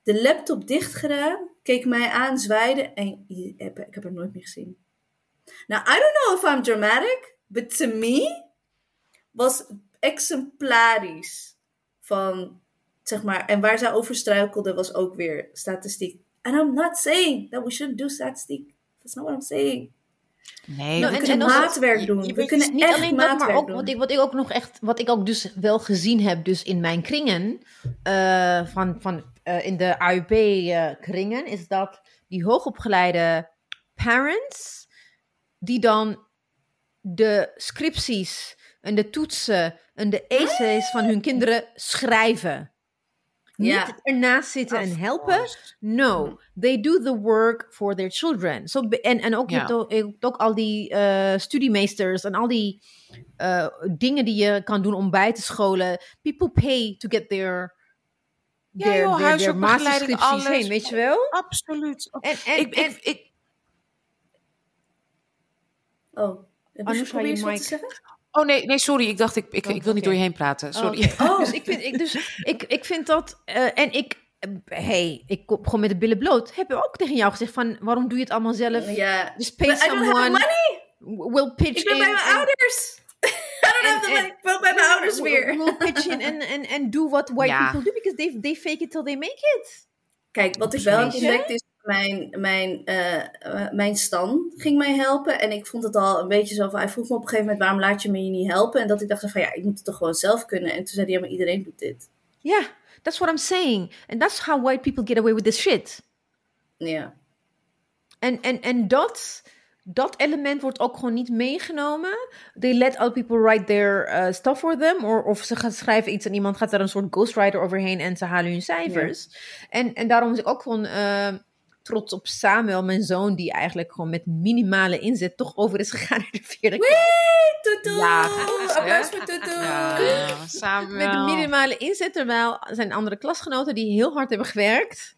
De laptop dicht gedaan, keek mij aan, zwaaide en ik heb, ik heb haar nooit meer gezien. Nou, I don't know if I'm dramatic, but to me was exemplarisch van, zeg maar, en waar zij over struikelde was ook weer statistiek. And I'm not saying that we shouldn't do statistiek. That's not what I'm saying. Nee, Nou, we kunnen maatwerk doen. je We kunnen dus niet echt alleen dat, maar maatwerk ook doen. wat ik, wat ik ook nog echt, wat ik ook dus wel gezien heb, dus in mijn kringen, eh, van, van eh, in de AUP-kringen, is dat die hoogopgeleide parents, die dan de scripties en de toetsen en de essays van hun kinderen schrijven. Ja. Niet ernaast zitten en helpen. No, they do the work for their children. So, en, en ook, je Ja. ook, je hebt ook al die eh, studiemeesters en al die eh, dingen die je kan doen om bij te scholen. People pay to get their, Ja, their, joh, their, their masterscripties alles. heen, weet je wel? Absoluut. En, en, ik, en, ik, ik, Oh, heb je je mic- te zeggen? Oh nee, nee, sorry. Ik dacht, ik, ik, Oh, ik wil niet door je heen praten. Sorry. Oh, oké. Oh. Dus ik vind, ik, dus ik, ik vind dat, eh, en ik, eh, hey, ik kom gewoon met de billen bloot. Heb ik ook tegen jou gezegd van, waarom doe je het allemaal zelf? Ja. Just pay But I don't have someone, money! will pitch Ik ben in. bij mijn en- ouders! I don't en- have the money. Ik wil bij mijn ouders weer. Will pitch in and, and, and do what white Ja. people do because they, they fake it till they make it. Kijk, wat ik wel heb je? ontdekt is... Mijn, mijn, eh, eh, mijn stan ging mij helpen. En ik vond het al een beetje zo van... Hij vroeg me op een gegeven moment... Waarom laat je me je niet helpen? En dat ik dacht van... Ja, ik moet het toch gewoon zelf kunnen. En toen zei hij... Ja, maar iedereen doet dit. Yeah, that's what I'm saying. And that's how white people get away with this shit. Ja. En, en, en dat, dat element wordt ook gewoon niet meegenomen. They let other people write their uh, stuff for them. Or, of ze gaan schrijven iets en iemand gaat daar een soort ghostwriter overheen en ze halen hun cijfers. En, en daarom is ik ook gewoon uh, trots op Samuel, mijn zoon, die eigenlijk gewoon met minimale inzet toch over is gegaan naar de vierde klas. Wee! Ja, Applaus voor! Ja, samen. Met minimale inzet, terwijl zijn andere klasgenoten die heel hard hebben gewerkt.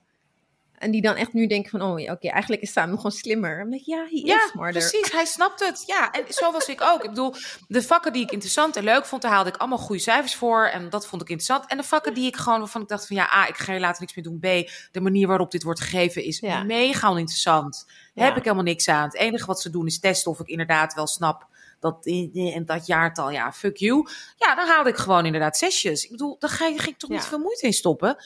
En die dan echt nu denken van, oh ja, oké, eigenlijk is Samuel gewoon slimmer. Dan denk ik, ja, hij Ja, is smarter. precies. Hij snapt het. Ja, en zo was ik ook. Ik bedoel, de vakken die ik interessant en leuk vond, daar haalde ik allemaal goede cijfers voor. En dat vond ik interessant. En de vakken die ik gewoon, waarvan ik dacht van, ja, A, ik ga hier later niks meer doen. B, de manier waarop dit wordt gegeven is Ja. mega. Daar Ja. heb ik helemaal niks aan. Het enige wat ze doen is testen of ik inderdaad wel snap dat in, in dat jaartal, ja, fuck you. Ja, dan haalde ik gewoon inderdaad zesjes. Ik bedoel, daar ging ik toch niet veel moeite in stoppen.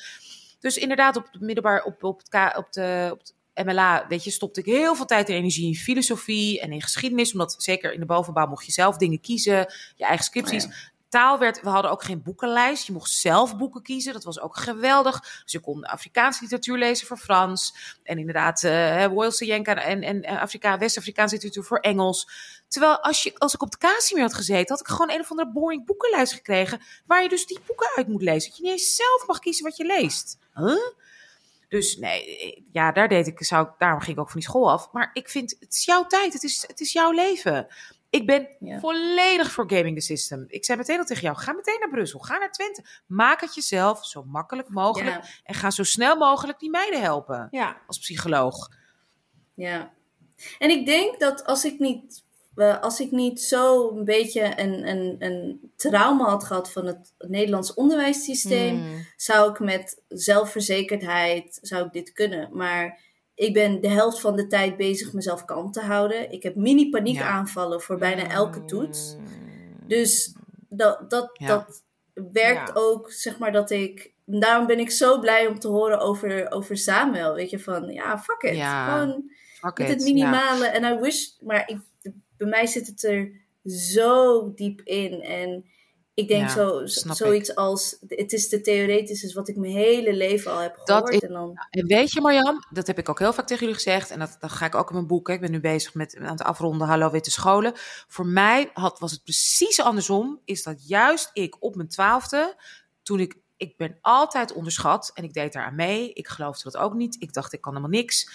Dus inderdaad, op het middelbaar, op, op, het, op, de, op MLA, weet je, stopte ik heel veel tijd en energie in filosofie en in geschiedenis. Omdat zeker in de bovenbouw mocht je zelf dingen kiezen, je eigen scripties. Oh Taal werd, we hadden ook geen boekenlijst. Je mocht zelf boeken kiezen. Dat was ook geweldig. Dus je kon Afrikaanse literatuur lezen voor Frans. En inderdaad, uh, Waalse Jenka en, en eh, Afrika, West-Afrikaanse literatuur voor Engels. Terwijl als, je, als ik op de Casimir had gezeten, had ik gewoon een of andere boring boekenlijst gekregen. Waar je dus die boeken uit moet lezen. Dat je niet eens zelf mag kiezen wat je leest. Dus nee, ja, daar deed ik, zou, daarom ging ik ook van die school af. Maar ik vind, het is jouw tijd, het is, het is jouw leven. Ik ben Ja. volledig voor gaming the system. Ik zei meteen al tegen jou, ga meteen naar Brussel, ga naar Twente. Maak het jezelf zo makkelijk mogelijk. Ja, En ga zo snel mogelijk die meiden helpen, Ja. als psycholoog. ja. En ik denk dat als ik niet, eh, als ik niet zo een beetje een, een, een trauma had gehad van het Nederlands onderwijssysteem, Mm. zou ik met zelfverzekerdheid, zou ik dit kunnen. Maar ik ben de helft van de tijd bezig mezelf kalm te houden. Ik heb mini paniekaanvallen voor bijna elke toets. Dus dat, dat, Ja. dat werkt Ja. ook, zeg maar, dat ik... Daarom ben ik zo blij om te horen over, over Samuel. Weet je, van ja, fuck it. Gewoon Fuck met it, het minimale. En I wish... Maar ik, bij mij zit het er zo diep in. En ik denk Ja, zo, zoiets als... Het is te theoretisch, is wat ik mijn hele leven al heb Dat gehoord. is- En dan, En weet je Marjan, dat heb ik ook heel vaak tegen jullie gezegd. En dat, dat ga ik ook in mijn boek. hè. Ik ben nu bezig met aan het afronden Hallo Witte Scholen. Voor mij had, was het precies andersom. Is dat juist ik op mijn twaalfde, toen ik... Ik ben altijd onderschat en ik deed daar aan mee. Ik geloofde dat ook niet. Ik dacht, ik kan helemaal niks.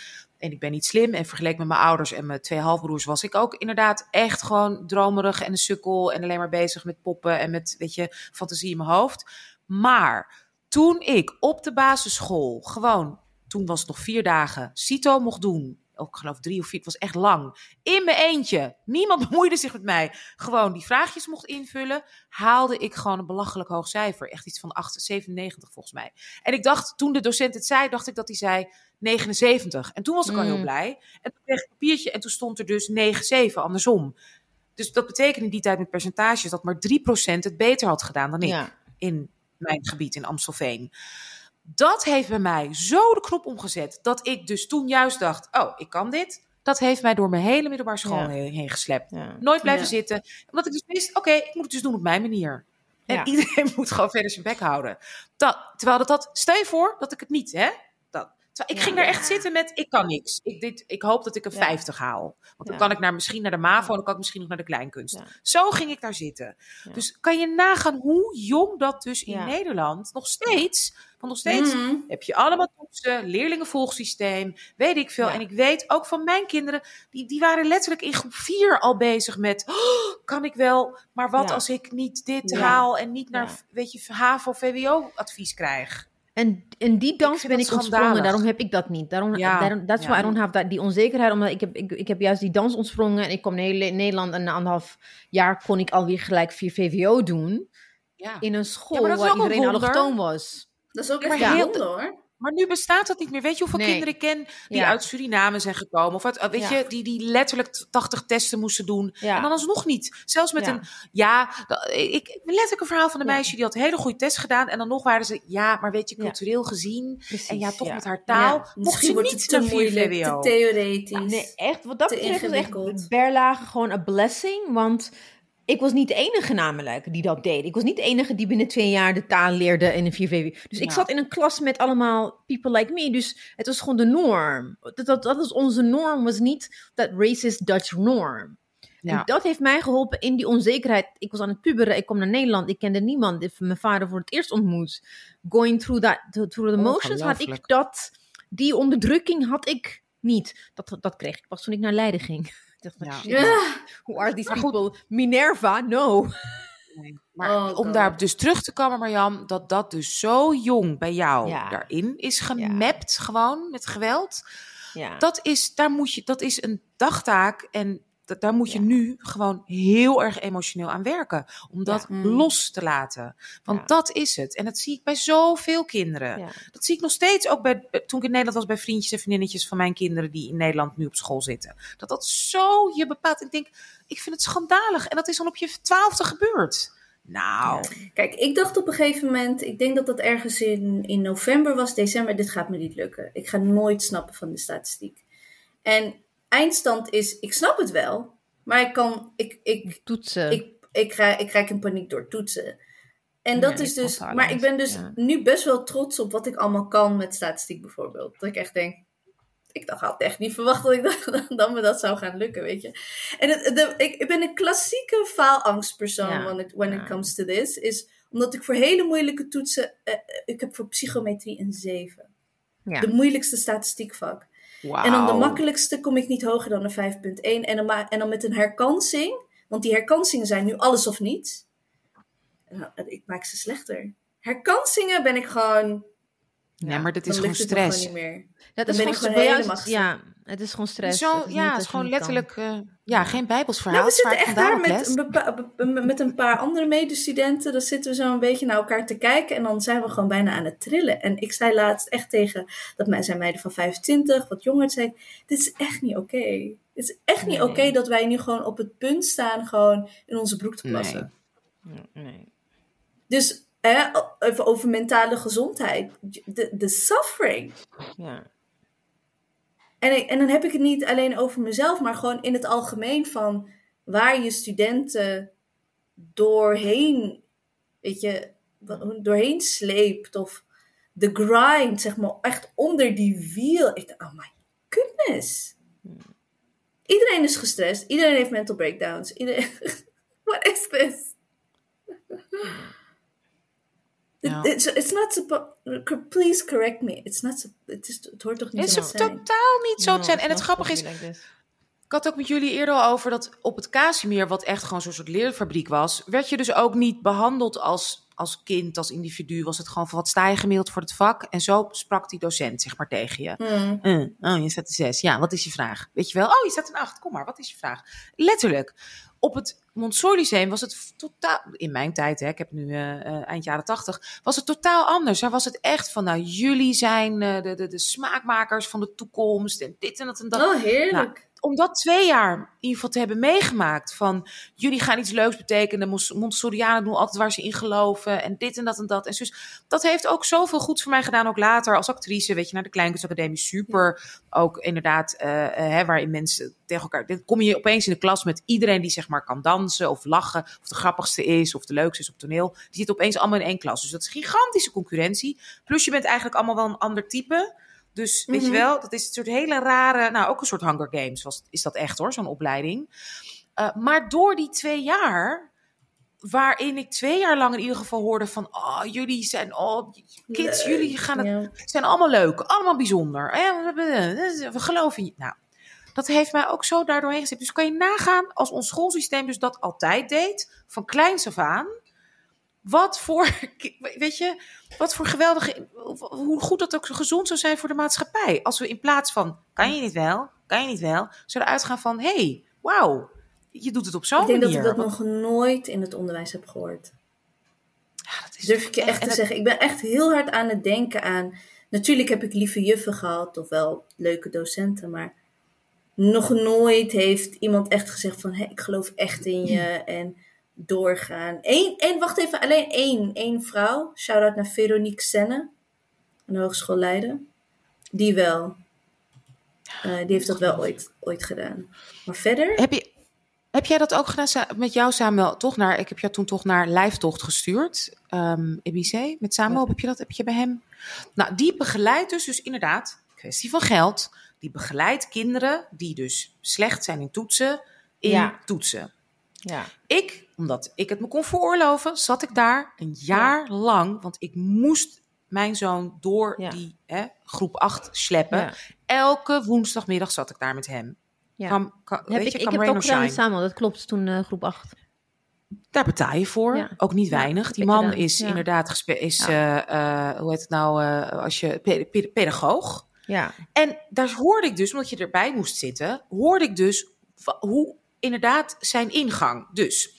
En ik ben niet slim. En vergeleken met mijn ouders en mijn twee halfbroers was ik ook inderdaad echt gewoon dromerig en een sukkel. En alleen maar bezig met poppen en met, weet je, fantasie in mijn hoofd. Maar toen ik op de basisschool gewoon, toen was het nog vier dagen, CITO mocht doen. Ook ik geloof drie of vier, het was echt lang. In mijn eentje. Niemand bemoeide zich met mij. Gewoon die vraagjes mocht invullen. Haalde ik gewoon een belachelijk hoog cijfer. Echt iets van 8, 97 volgens mij. En ik dacht, toen de docent het zei, dacht ik dat hij zei 79. En toen was ik al heel Mm. blij. En toen kreeg ik een papiertje en toen stond er dus 97, andersom. Dus dat betekende in die tijd met percentages dat maar 3% het beter had gedaan dan ik Ja. in mijn gebied in Amstelveen. Dat heeft bij mij zo de knop omgezet dat ik dus toen juist dacht: oh, ik kan dit. Dat heeft mij door mijn hele middelbare school Ja. heen, geslept. Ja. Nooit blijven Ja. zitten. Omdat ik dus wist: oké, ik moet het dus doen op mijn manier. En iedereen moet gewoon verder zijn bek houden. Dat, terwijl dat, dat, stel je voor dat ik het niet, hè? Ik Ja. ging daar echt zitten met: ik kan niks. Ik, dit, ik hoop dat ik een Ja. 50 haal. Want dan kan ik naar, misschien naar de MAVO, Ja. dan kan ik misschien nog naar de kleinkunst. Ja. Zo ging ik daar zitten. Ja. Dus kan je nagaan hoe jong dat dus in Ja. Nederland nog steeds. Want nog steeds Mhm. heb je allemaal toetsen, leerlingenvolgsysteem, weet ik veel. Ja. En ik weet ook van mijn kinderen, die, die waren letterlijk in groep 4 al bezig met, "Oh, kan ik wel, maar wat Ja. als ik niet dit Ja. haal en niet naar, Ja. weet je, HAVO, VWO advies krijg. En, en die dans ben ik ontsprongen, schandalig. daarom heb ik dat niet. Daarom, Ja, daarom, that's ja. why I don't have that, die onzekerheid, omdat ik heb, ik, ik heb juist die dans ontsprongen en ik kom naar Hele- Nederland en na anderhalf jaar kon ik alweer gelijk vier VWO doen Ja. in een school Ja, waar iedereen allochtoon was. Dat is ook Maar echt heel- wonder hoor. Maar nu bestaat dat niet meer. Weet je hoeveel Nee. kinderen ik ken die Ja. uit Suriname zijn gekomen? Of uit, weet Ja. je, die, die letterlijk 80 testen moesten doen. Ja. En dan alsnog niet. Zelfs met een, ja, ik, letterlijk een verhaal van een meisje die had een hele goede test gedaan. En dan nog waren ze, ja, maar weet je, cultureel gezien. Precies, En ja, toch met haar taal. Mocht Misschien ze wordt niet het te naar 4 moeilijk, te theoretisch. Nee, echt. Wat dat betreft is echt. Berlage gewoon een blessing. Want ik was niet de enige namelijk die dat deed. Ik was niet de enige die binnen twee jaar de taal leerde in een 4VW. Dus ik Ja. zat in een klas met allemaal people like me. Dus het was gewoon de norm. Dat, dat, dat was onze norm, was niet dat racist Dutch norm. Ja. En dat heeft mij geholpen in die onzekerheid. Ik was aan het puberen, ik kom naar Nederland, ik kende niemand. Ik heb mijn vader voor het eerst ontmoet. Going through, that, through the motions had ik dat. Die onderdrukking had ik niet. Dat, dat kreeg ik pas toen ik naar Leiden ging. Ik dacht van, Ja. who are these people? Minerva? No. Nee. Maar Oh, om God. daar dus terug te komen, Marjan, dat dat dus zo jong bij jou Ja. daarin is gemapt, gewoon met geweld. Ja. Dat is, daar moet je, dat is een dagtaak en dat, daar moet je Ja. nu gewoon heel erg emotioneel aan werken. Om dat Ja. Mm. los te laten. Want Ja. dat is het. En dat zie ik bij zoveel kinderen. Dat zie ik nog steeds ook bij, toen ik in Nederland was bij vriendjes en vriendinnetjes van mijn kinderen die in Nederland nu op school zitten. Dat dat zo je bepaalt. Ik denk, ik vind het schandalig. En dat is al op je twaalfde gebeurd. Nou, Kijk, ik dacht op een gegeven moment, ik denk dat dat ergens in, in november was, december, dit gaat me niet lukken. Ik ga nooit snappen van de statistiek. En eindstand is, ik snap het wel, maar ik kan, ik, ik, Toetsen. ik, ik, ga, ik raak in paniek door toetsen. En dat is dus, maar ik ben dus ja. nu best wel trots op wat ik allemaal kan met statistiek bijvoorbeeld. Dat ik echt denk, ik dacht, had echt niet verwacht dat, ik dat, dat me dat zou gaan lukken, weet je. En het, de, ik, ik ben een klassieke faalangstpersoon Ja, when, it, when ja. it comes to this. Is omdat ik voor hele moeilijke toetsen, eh, eh, ik heb voor psychometrie een 7. Ja. De moeilijkste statistiekvak. En dan de makkelijkste kom ik niet hoger dan een 5.1. En dan, en dan met een herkansing. Want die herkansingen zijn nu alles of niets. Ik maak ze slechter. Herkansingen ben ik gewoon... Nee, maar Dan is gewoon stress. niet meer. Dat Dan is ben gewoon, ik helemaal Ja, het is gewoon stress. Zo, Het is niet ja, dat het is gewoon letterlijk, eh, ja, geen bijbelsverhaal. Nou, we zitten echt daar met, met een paar andere medestudenten. Dan zitten we zo een beetje naar elkaar te kijken. En dan zijn we gewoon bijna aan het trillen. En ik zei laatst echt tegen, dat mij zijn meiden van 25, wat jonger, zei dit is echt niet oké. Het is echt niet Nee. oké dat wij nu gewoon op het punt staan gewoon in onze broek te plassen. Nee. Dus hè, even over mentale gezondheid. De, de suffering. Ja. En, ik- en dan heb ik het niet alleen over mezelf, maar gewoon in het algemeen van waar je studenten doorheen, weet je, doorheen sleept. Of de grind, zeg maar, echt onder die wiel. Ik dacht, oh my goodness. Iedereen is gestrest. Iedereen heeft mental breakdowns. Iedereen... What is this? It- It's, it's not supposed... Please correct me. It's not... Het, is, het hoort toch niet Het is zo te zijn? totaal niet zo No, te zijn. En het grappige is, like. Ik had ook met jullie eerder al over dat op het Casimir, wat echt gewoon zo'n soort leerfabriek was, werd je dus ook niet behandeld als, als kind, als individu. Was het gewoon van wat sta je gemiddeld voor het vak? En zo sprak die docent zeg maar tegen je. Hmm. Eh, oh, je staat een zes. Ja, wat is je vraag? Weet je wel? Oh, je staat een acht. Kom maar, wat is je vraag? Letterlijk. Op het Montessori Lyceum was het totaal... In mijn tijd, hè, ik heb nu eh, eh, eind jaren tachtig... was het totaal anders. Daar was het echt van... Nou, jullie zijn eh, de, de, de smaakmakers van de toekomst... en dit en dat en dat Oh, heerlijk. Om dat twee jaar in ieder geval te hebben meegemaakt. Van jullie gaan iets leuks betekenen. Mont- Montessorianen doen altijd waar ze in geloven. En dit en dat en dat. En dus dat heeft ook zoveel goeds voor mij gedaan. Ook later als actrice. Weet je, naar de Kleinkunstacademie. Super. Ook inderdaad, eh, eh, hè, waarin mensen tegen elkaar. Dan kom je opeens in de klas met iedereen die zeg maar kan dansen of lachen. Of de grappigste is of de leukste is op toneel. Die zitten opeens allemaal in één klas. Dus dat is gigantische concurrentie. Plus je bent eigenlijk allemaal wel een ander type. Dus weet je Mhm. wel, dat is een soort hele rare, nou ook een soort Hunger Games was, is dat echt hoor, zo'n opleiding. Uh, maar door die twee jaar, waarin ik twee jaar lang in ieder geval hoorde van, oh jullie zijn, oh kids, Leuk, jullie gaan het, ja. zijn allemaal leuk, allemaal bijzonder. Eh, We geloven je. Nou, dat heeft mij ook zo daardoorheen gezet. Dus kan je nagaan als ons schoolsysteem dus dat altijd deed, van kleins af aan. Wat voor, weet je, wat voor geweldige, hoe goed dat ook gezond zou zijn voor de maatschappij. Als we in plaats van, kan je niet wel, kan je niet wel, zouden uitgaan van, hé, hey, wauw, je doet het op zo'n Ik denk manier. dat ik dat nog nooit in het onderwijs heb gehoord. Ja, dat is Durf ik je echt te zeggen. Ik ben echt heel hard aan het denken aan... Natuurlijk heb ik lieve juffen gehad, of wel leuke docenten, maar nog nooit heeft iemand echt gezegd van, hé, ik geloof echt in je en doorgaan. Eén, één, wacht even, alleen één, één vrouw. Shout-out naar Veronique Senne, een hogeschool Leiden. Die wel. Eh, die heeft dat wel ooit, ooit gedaan. Maar verder? Heb, je, heb jij dat ook gedaan met jou, Samuel? Toch naar, ik heb jou toen toch naar Lijftocht gestuurd, ehm EBC, met Samuel. Heb je dat heb je bij hem? Nou, die begeleidt dus, dus inderdaad, kwestie van geld. Die begeleidt kinderen die dus slecht zijn in toetsen, in Ja. toetsen. Ja. Ik, omdat ik het me kon veroorloven, zat ik daar een jaar lang. Want ik moest mijn zoon door Ja. die hè, groep 8 sleppen. Ja. Elke woensdagmiddag zat ik daar met hem. Ja. Come- come- Heb weet ik, je, ik heb ook gedaan. Samuel, dat klopt, toen eh, groep 8. Daar betaal je voor. Ja. Ook niet weinig. Die man is inderdaad is, eh, eh, hoe heet het nou, als je pe- pe- pedagoog. Ja. En daar hoorde ik dus, omdat je erbij moest zitten, hoorde ik dus hoe inderdaad zijn ingang. Dus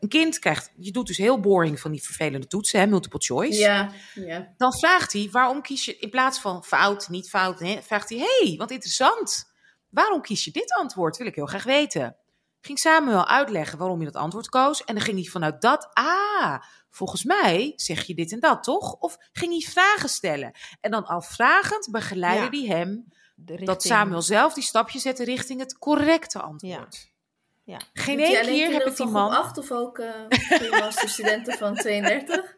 een kind krijgt, je doet dus heel boring van die vervelende toetsen, hè, multiple choice. Ja, ja. Dan vraagt hij, waarom kies je, in plaats van fout, niet fout, vraagt hij, hey, wat interessant. Waarom kies je dit antwoord? Wil ik heel graag weten. Ging Samuel uitleggen waarom je dat antwoord koos. En dan ging hij vanuit dat, ah, volgens mij zeg je dit en dat, toch? Of ging hij vragen stellen? En dan al vragend begeleidde hij hem dat. Samuel zelf die stapje zette richting het correcte antwoord. Ja. Geen Doet hij één keer heb ik die man... 8 of ook uh, masterstudenten van 32?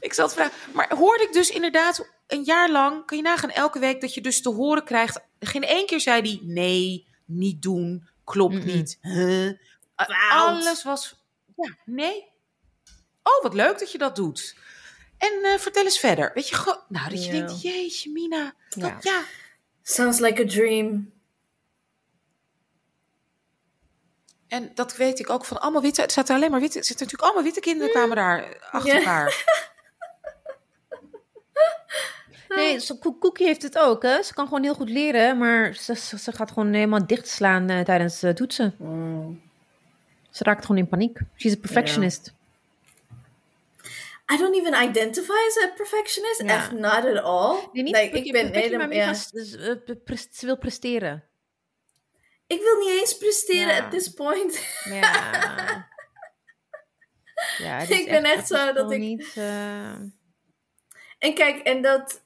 Ik zal het vragen. Maar hoorde ik dus inderdaad een jaar lang, kun je nagaan elke week dat je dus te horen krijgt. Geen één keer zei hij nee, niet doen, klopt niet. Huh? Uh, Fout. Alles was, ja, nee. Oh, wat leuk dat je dat doet. En eh, vertel eens verder. Weet je, nou, dat je Ja. denkt, jeetje, Mina. Dat, Ja. ja. Sounds like a dream. En dat weet ik ook van allemaal witte. Het zaten alleen maar witte. Er zitten natuurlijk allemaal witte kinderen kwamen daar achter Ja. elkaar. Nee, zo, Ko- Cookie heeft het ook, hè. Ze kan gewoon heel goed leren, maar ze, ze, ze gaat gewoon helemaal dichtslaan eh, tijdens eh, toetsen. Mm. Ze raakt gewoon in paniek. She's a perfectionist. I don't even identify as a perfectionist. Ja. Echt not at all. Nee, niet Like, ik ben helemaal... meer ja. van, s- eh, ze wil presteren. Ik wil niet eens presteren Ja. at this point. Ja. ja Ik ben echt zo dat ik- Niet, eh, En kijk, en dat.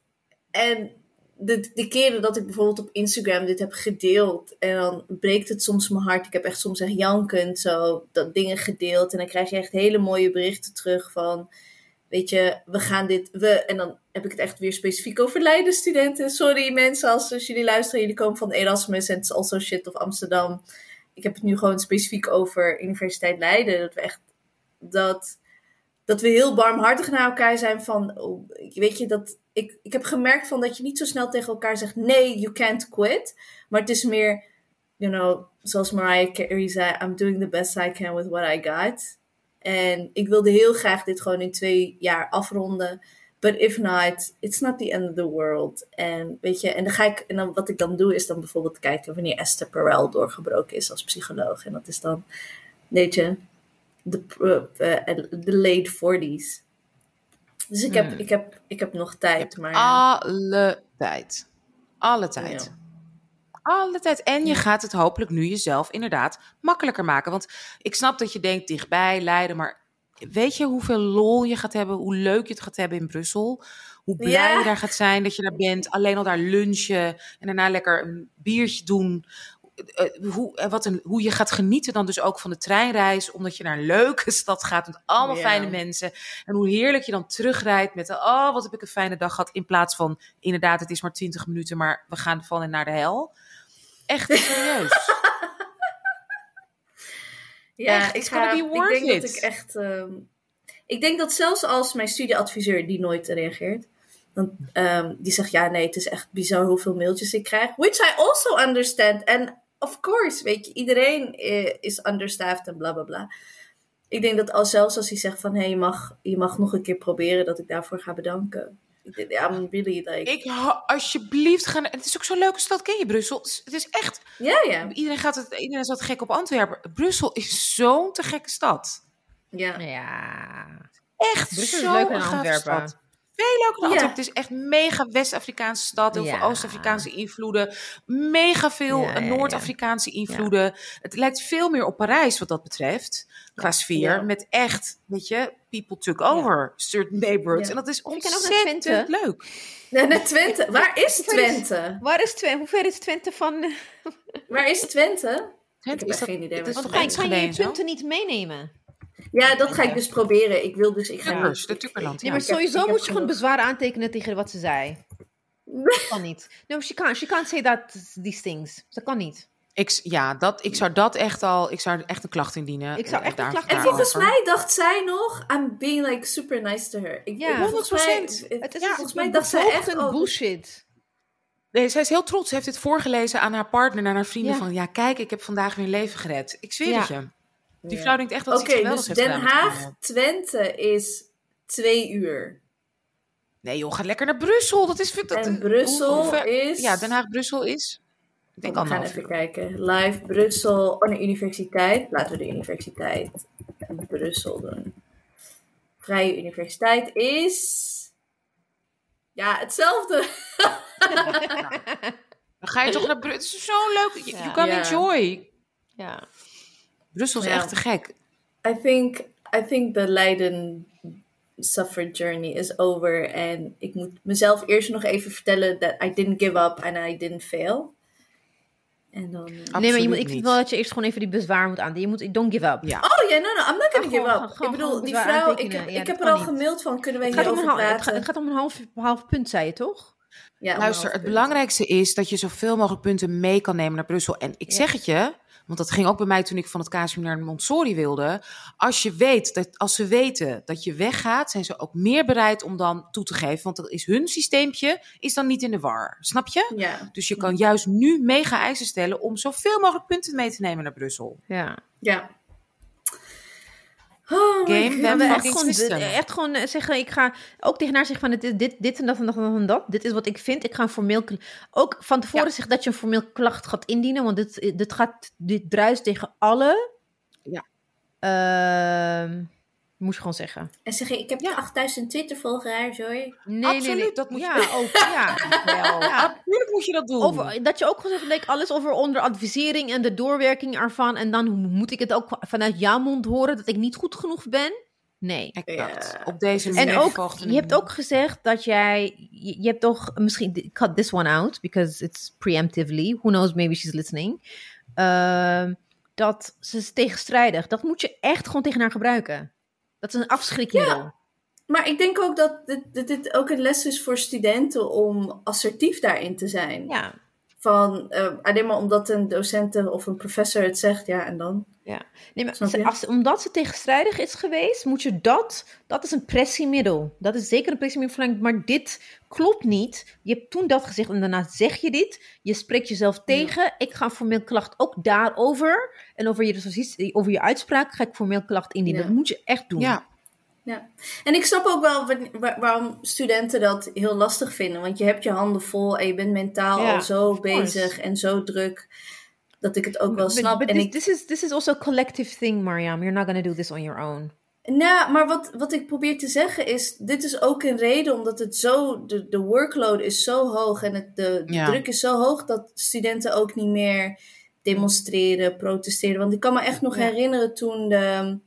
En de, de keren dat ik bijvoorbeeld op Instagram dit heb gedeeld. En dan breekt het soms mijn hart. Ik heb echt soms echt jankend zo dat dingen gedeeld. En dan krijg je echt hele mooie berichten terug van. Weet je, we gaan dit. We, en dan heb ik het echt weer specifiek over Leiden studenten. Sorry mensen, als, jullie luisteren, jullie komen van Erasmus en het is also shit of Amsterdam. Ik heb het nu gewoon specifiek over Universiteit Leiden. Dat we echt. Dat dat we heel barmhartig naar elkaar zijn van, oh, weet je, dat ik, ik heb gemerkt van dat je niet zo snel tegen elkaar zegt, nee, you can't quit. Maar het is meer, you know, zoals Mariah Carey zei, I'm doing the best I can with what I got. En ik wilde heel graag dit gewoon in twee jaar afronden. But if not, it's not the end of the world. En weet je, en dan ga ik, en dan wat ik dan doe is dan bijvoorbeeld kijken wanneer Esther Perel doorgebroken is als psycholoog. En dat is dan, weet je, de, eh, eh, de late 40s. Dus ik heb, Hmm. ik heb, ik heb nog tijd. Maar, Alle tijd. Alle tijd. Ja. Alle tijd. En je gaat het hopelijk nu jezelf inderdaad makkelijker maken. Want ik snap dat je denkt dichtbij, Leiden. Maar weet je hoeveel lol je gaat hebben? Hoe leuk je het gaat hebben in Brussel? Hoe blij Ja. je daar gaat zijn dat je daar bent. Alleen al daar lunchen. En daarna lekker een biertje doen. Eh, hoe, eh, wat een, hoe je gaat genieten dan dus ook van de treinreis. Omdat je naar een leuke stad gaat met allemaal Ja. fijne mensen. En hoe heerlijk je dan terugrijdt met oh wat heb ik een fijne dag gehad. In plaats van, inderdaad het is maar 20 minuten, maar we gaan van en naar de hel. Echt serieus. ja, echt, ik, ga, ik denk it. dat ik echt. ehm, ik denk dat zelfs als mijn studieadviseur die nooit reageert, dan, ehm, die zegt ja, nee, het is echt bizar hoeveel mailtjes ik krijg. Which I also understand. And of course, weet je, iedereen eh, is understaffed en bla bla bla. Ik denk dat als, zelfs als hij zegt van hé, hey, je, mag, je mag nog een keer proberen, dat ik daarvoor ga bedanken. I'm really like. Ik, alsjeblieft, ga naar, het is ook zo'n leuke stad, ken je Brussel? Het is- echt, ja, ja. iedereen, gaat het, iedereen is wat gek op Antwerpen. Brussel is zo'n te gekke stad. ja. ja. Echt Brussel is dan gave Antwerpen. stad. Veel. Antwerpen. Het is echt mega West-Afrikaanse stad. Heel Ja. veel Oost-Afrikaanse invloeden. Mega veel Ja, ja, ja. Noord-Afrikaanse invloeden. Het lijkt veel meer op Parijs wat dat betreft. Qua sfeer. Ja. Met echt, weet je, people took over certain neighborhoods. Ja. En dat is Ik ook ontzettend Twente. leuk. Nee, naar Twente. Waar is Twente? Waar is Twente? Hoe ver is Twente van... eh, Waar is Twente? Twente heb is echt dat, geen idee het is toch Kan, je punten niet meenemen? Ja, dat ga ik dus proberen. Ik wil dus... Ik ga Tukkers, niet- de Tukkerland. Nee, Ja. maar sowieso heb moet je gewoon bezwaar aantekenen tegen wat ze zei. Dat kan niet. No, she can't, she can't say that, these things. Dat kan niet. Ik, ja, dat, ik zou dat echt al, ik zou echt een klacht indienen. Ik zou eh, echt een daar- klacht En volgens mij dacht zij nog... I'm being like super nice to her. Ik, Ja, volgens mij, 100%. Het is ja, volgens mij dacht zij echt... een Oh, bullshit. Nee, zij is heel trots. Ze heeft dit voorgelezen aan haar partner, aan haar vrienden. Ja. Van ja, kijk, ik heb vandaag weer een leven gered. Ik zweer Ja. het je. Die vrouw denkt echt dat ze Oké, iets geweldigs dus heeft Den Haag. Twente is twee uur. Nee joh, ga lekker naar Brussel. Dat is dat, En Brussel hoe- hoe ver- is... Ja, Den Haag, Brussel is... Ik denk we gaan even uur. kijken. Live Brussel. Oh, de universiteit. Laten we de universiteit in Brussel doen. Vrije Universiteit is... Ja, hetzelfde. Dan ga je toch naar Brussel. Het is zo leuk. You, you can Ja. enjoy. Ja. Brussel is Ja. echt te gek. I think, I think the Leiden suffer journey is over. En ik moet mezelf eerst nog even vertellen that I didn't give up and I didn't fail. En dan... Nee, maar je moet, ik vind wel dat je eerst gewoon even die bezwaar moet aan. Je moet, don't give up. Ja. Oh ja, no, no, I'm not gonna give gewoon- up. gewoon- ik bedoel, die vrouw, ik heb, Ja, ik dat heb er al gemaild van, kunnen om hierover half- het, praten? gaat, het gaat om een half, half punt, zei je toch? Ja, Luister, het belangrijkste is dat je zoveel mogelijk punten mee kan nemen naar Brussel. En ik Ja. zeg het je, Want dat ging ook bij mij toen ik van het KSU naar Montessori wilde. Als je weet dat als ze weten dat je weggaat, zijn ze ook meer bereid om dan toe te geven. Want dat is hun systeempje, is dan niet in de war. Snap je? Ja. Dus je kan juist nu mega eisen stellen om zoveel mogelijk punten mee te nemen naar Brussel. Ja. Ja. Oh Game, God. we hebben echt gewoon, echt gewoon eh, zeggen, ik ga ook tegen haar zeggen van dit, dit, dit en dat en dat en dat. Dit is wat ik vind. Ik ga een formeel, ook van tevoren Ja. zeggen dat je een formeel klacht gaat indienen, want dit, dit gaat, dit druist tegen alle. Ja. Ehm, moest je gewoon zeggen. En zeg je, ik heb 8000 Twitter-volgeraars hoor. Nee, nee, Absoluut, nee. dat moet je- ja, ook, ja, wel. Ja, natuurlijk moet je dat doen. Over, dat je ook gewoon zegt, like, alles over onder advisering en de doorwerking ervan. En dan moet ik het ook vanuit jouw mond horen dat ik niet goed genoeg ben? Nee. Exact. Ja. Op deze En manier ook, volgde je hebt ook gezegd dat jij, je, je hebt toch, misschien, cut this one out, because it's preemptively, who knows, maybe she's listening. Ehm, dat ze is tegenstrijdig. Dat moet je echt gewoon tegen haar gebruiken. Dat is een afschrikmiddel. Maar ik denk ook dat dit, dit, dit ook een les is voor studenten om assertief daarin te zijn. Ja. Van eh, alleen maar omdat een docent of een professor het zegt, ja, en dan? Nee, maar als, omdat ze tegenstrijdig is geweest, moet je dat, dat is een pressiemiddel. Dat is zeker een pressiemiddel, maar dit klopt niet. Je hebt toen dat gezegd en daarna zeg je dit. Je spreekt jezelf tegen. Ik ga formeel klacht ook daarover. En over je, over je uitspraak ga ik formeel klacht indienen. Ja. Dat moet je echt doen. Ja, Ja. En ik snap ook wel wa- wa- waarom studenten dat heel lastig vinden. Want je hebt je handen vol en je bent mentaal Ja, al zo bezig en zo druk. Dat ik het ook wel But- snap. but en this, ik, this, is, this is also a collective thing, Mariam. You're not going to do this on your own. Nou, maar wat, wat ik probeer te zeggen is, dit is ook een reden omdat het zo, de, de workload is zo hoog en het, de, de druk is zo hoog dat studenten ook niet meer demonstreren, protesteren. Want ik kan me echt nog herinneren toen de,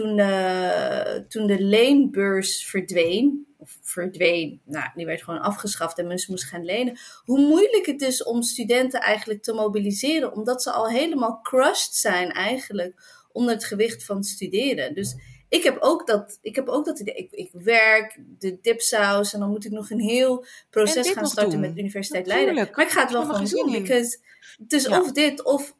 toen, de, toen de leenbeurs verdween, of verdween, nou, die werd gewoon afgeschaft en mensen moesten gaan lenen. Hoe moeilijk het is om studenten eigenlijk te mobiliseren, omdat ze al helemaal crushed zijn eigenlijk onder het gewicht van studeren. Dus ik heb ook dat, ik heb ook dat idee. Ik, ik werk, de dipsaus en dan moet ik nog een heel proces gaan starten doen. met de Universiteit Natuurlijk. Leiden. Maar ik ga het wel gewoon doen, because het is Ja. of dit of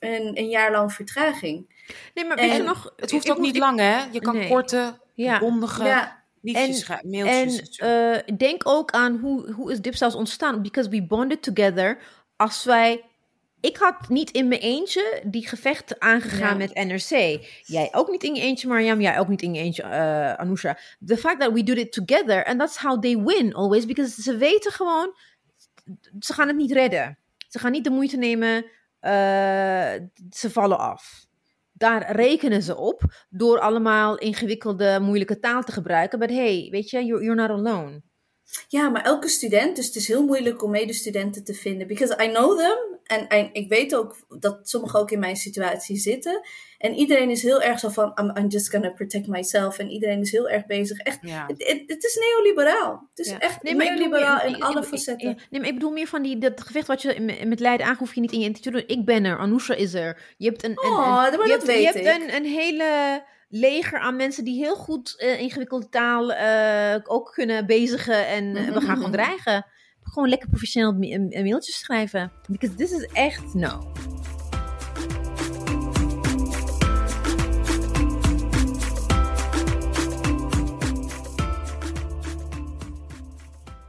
een, een jaar lang vertraging. Nee, maar En weet je nog... het hoeft ook niet ik- lang, hè? Je kan Nee. korte, Ja. bondige Ja, En- schrijven, En mailtjes. eh, denk ook aan hoe, hoe is Dipsaus ontstaan. Because we bonded together. Als wij... Ik had niet in mijn eentje die gevechten aangegaan Ja. met NRC. Jij ook niet in je eentje, Mariam. Jij ook niet in je eentje, eh Anousha. The fact that we do it together. And that's how they win always. Because ze weten gewoon... Ze gaan het niet redden. Ze gaan niet de moeite nemen. Eh, ze vallen af. Daar rekenen ze op door allemaal ingewikkelde, moeilijke taal te gebruiken. Maar hey, weet je, you're, you're not alone. Ja, maar elke student, dus het is heel moeilijk om medestudenten te vinden. Because I know them. En, ik weet ook dat sommigen ook in mijn situatie zitten. En iedereen is heel erg zo van, I'm, I'm just gonna protect myself. En iedereen is heel erg bezig. Echt, ja. het, het, het is neoliberaal. Het is Ja. echt Nee, neoliberaal in alle facetten. Nee, maar ik bedoel meer van die, dat gevecht wat je met, Leiden aan hoef je niet in je doen. Ik ben er, Anousha is er. Je hebt een, een, Oh, een- je hebt, je hebt een hele leger aan mensen die heel goed eh, ingewikkelde taal eh, ook kunnen bezigen. En we gaan gewoon dreigen. Gewoon lekker professioneel ma- mailtjes schrijven. Because this is echt no.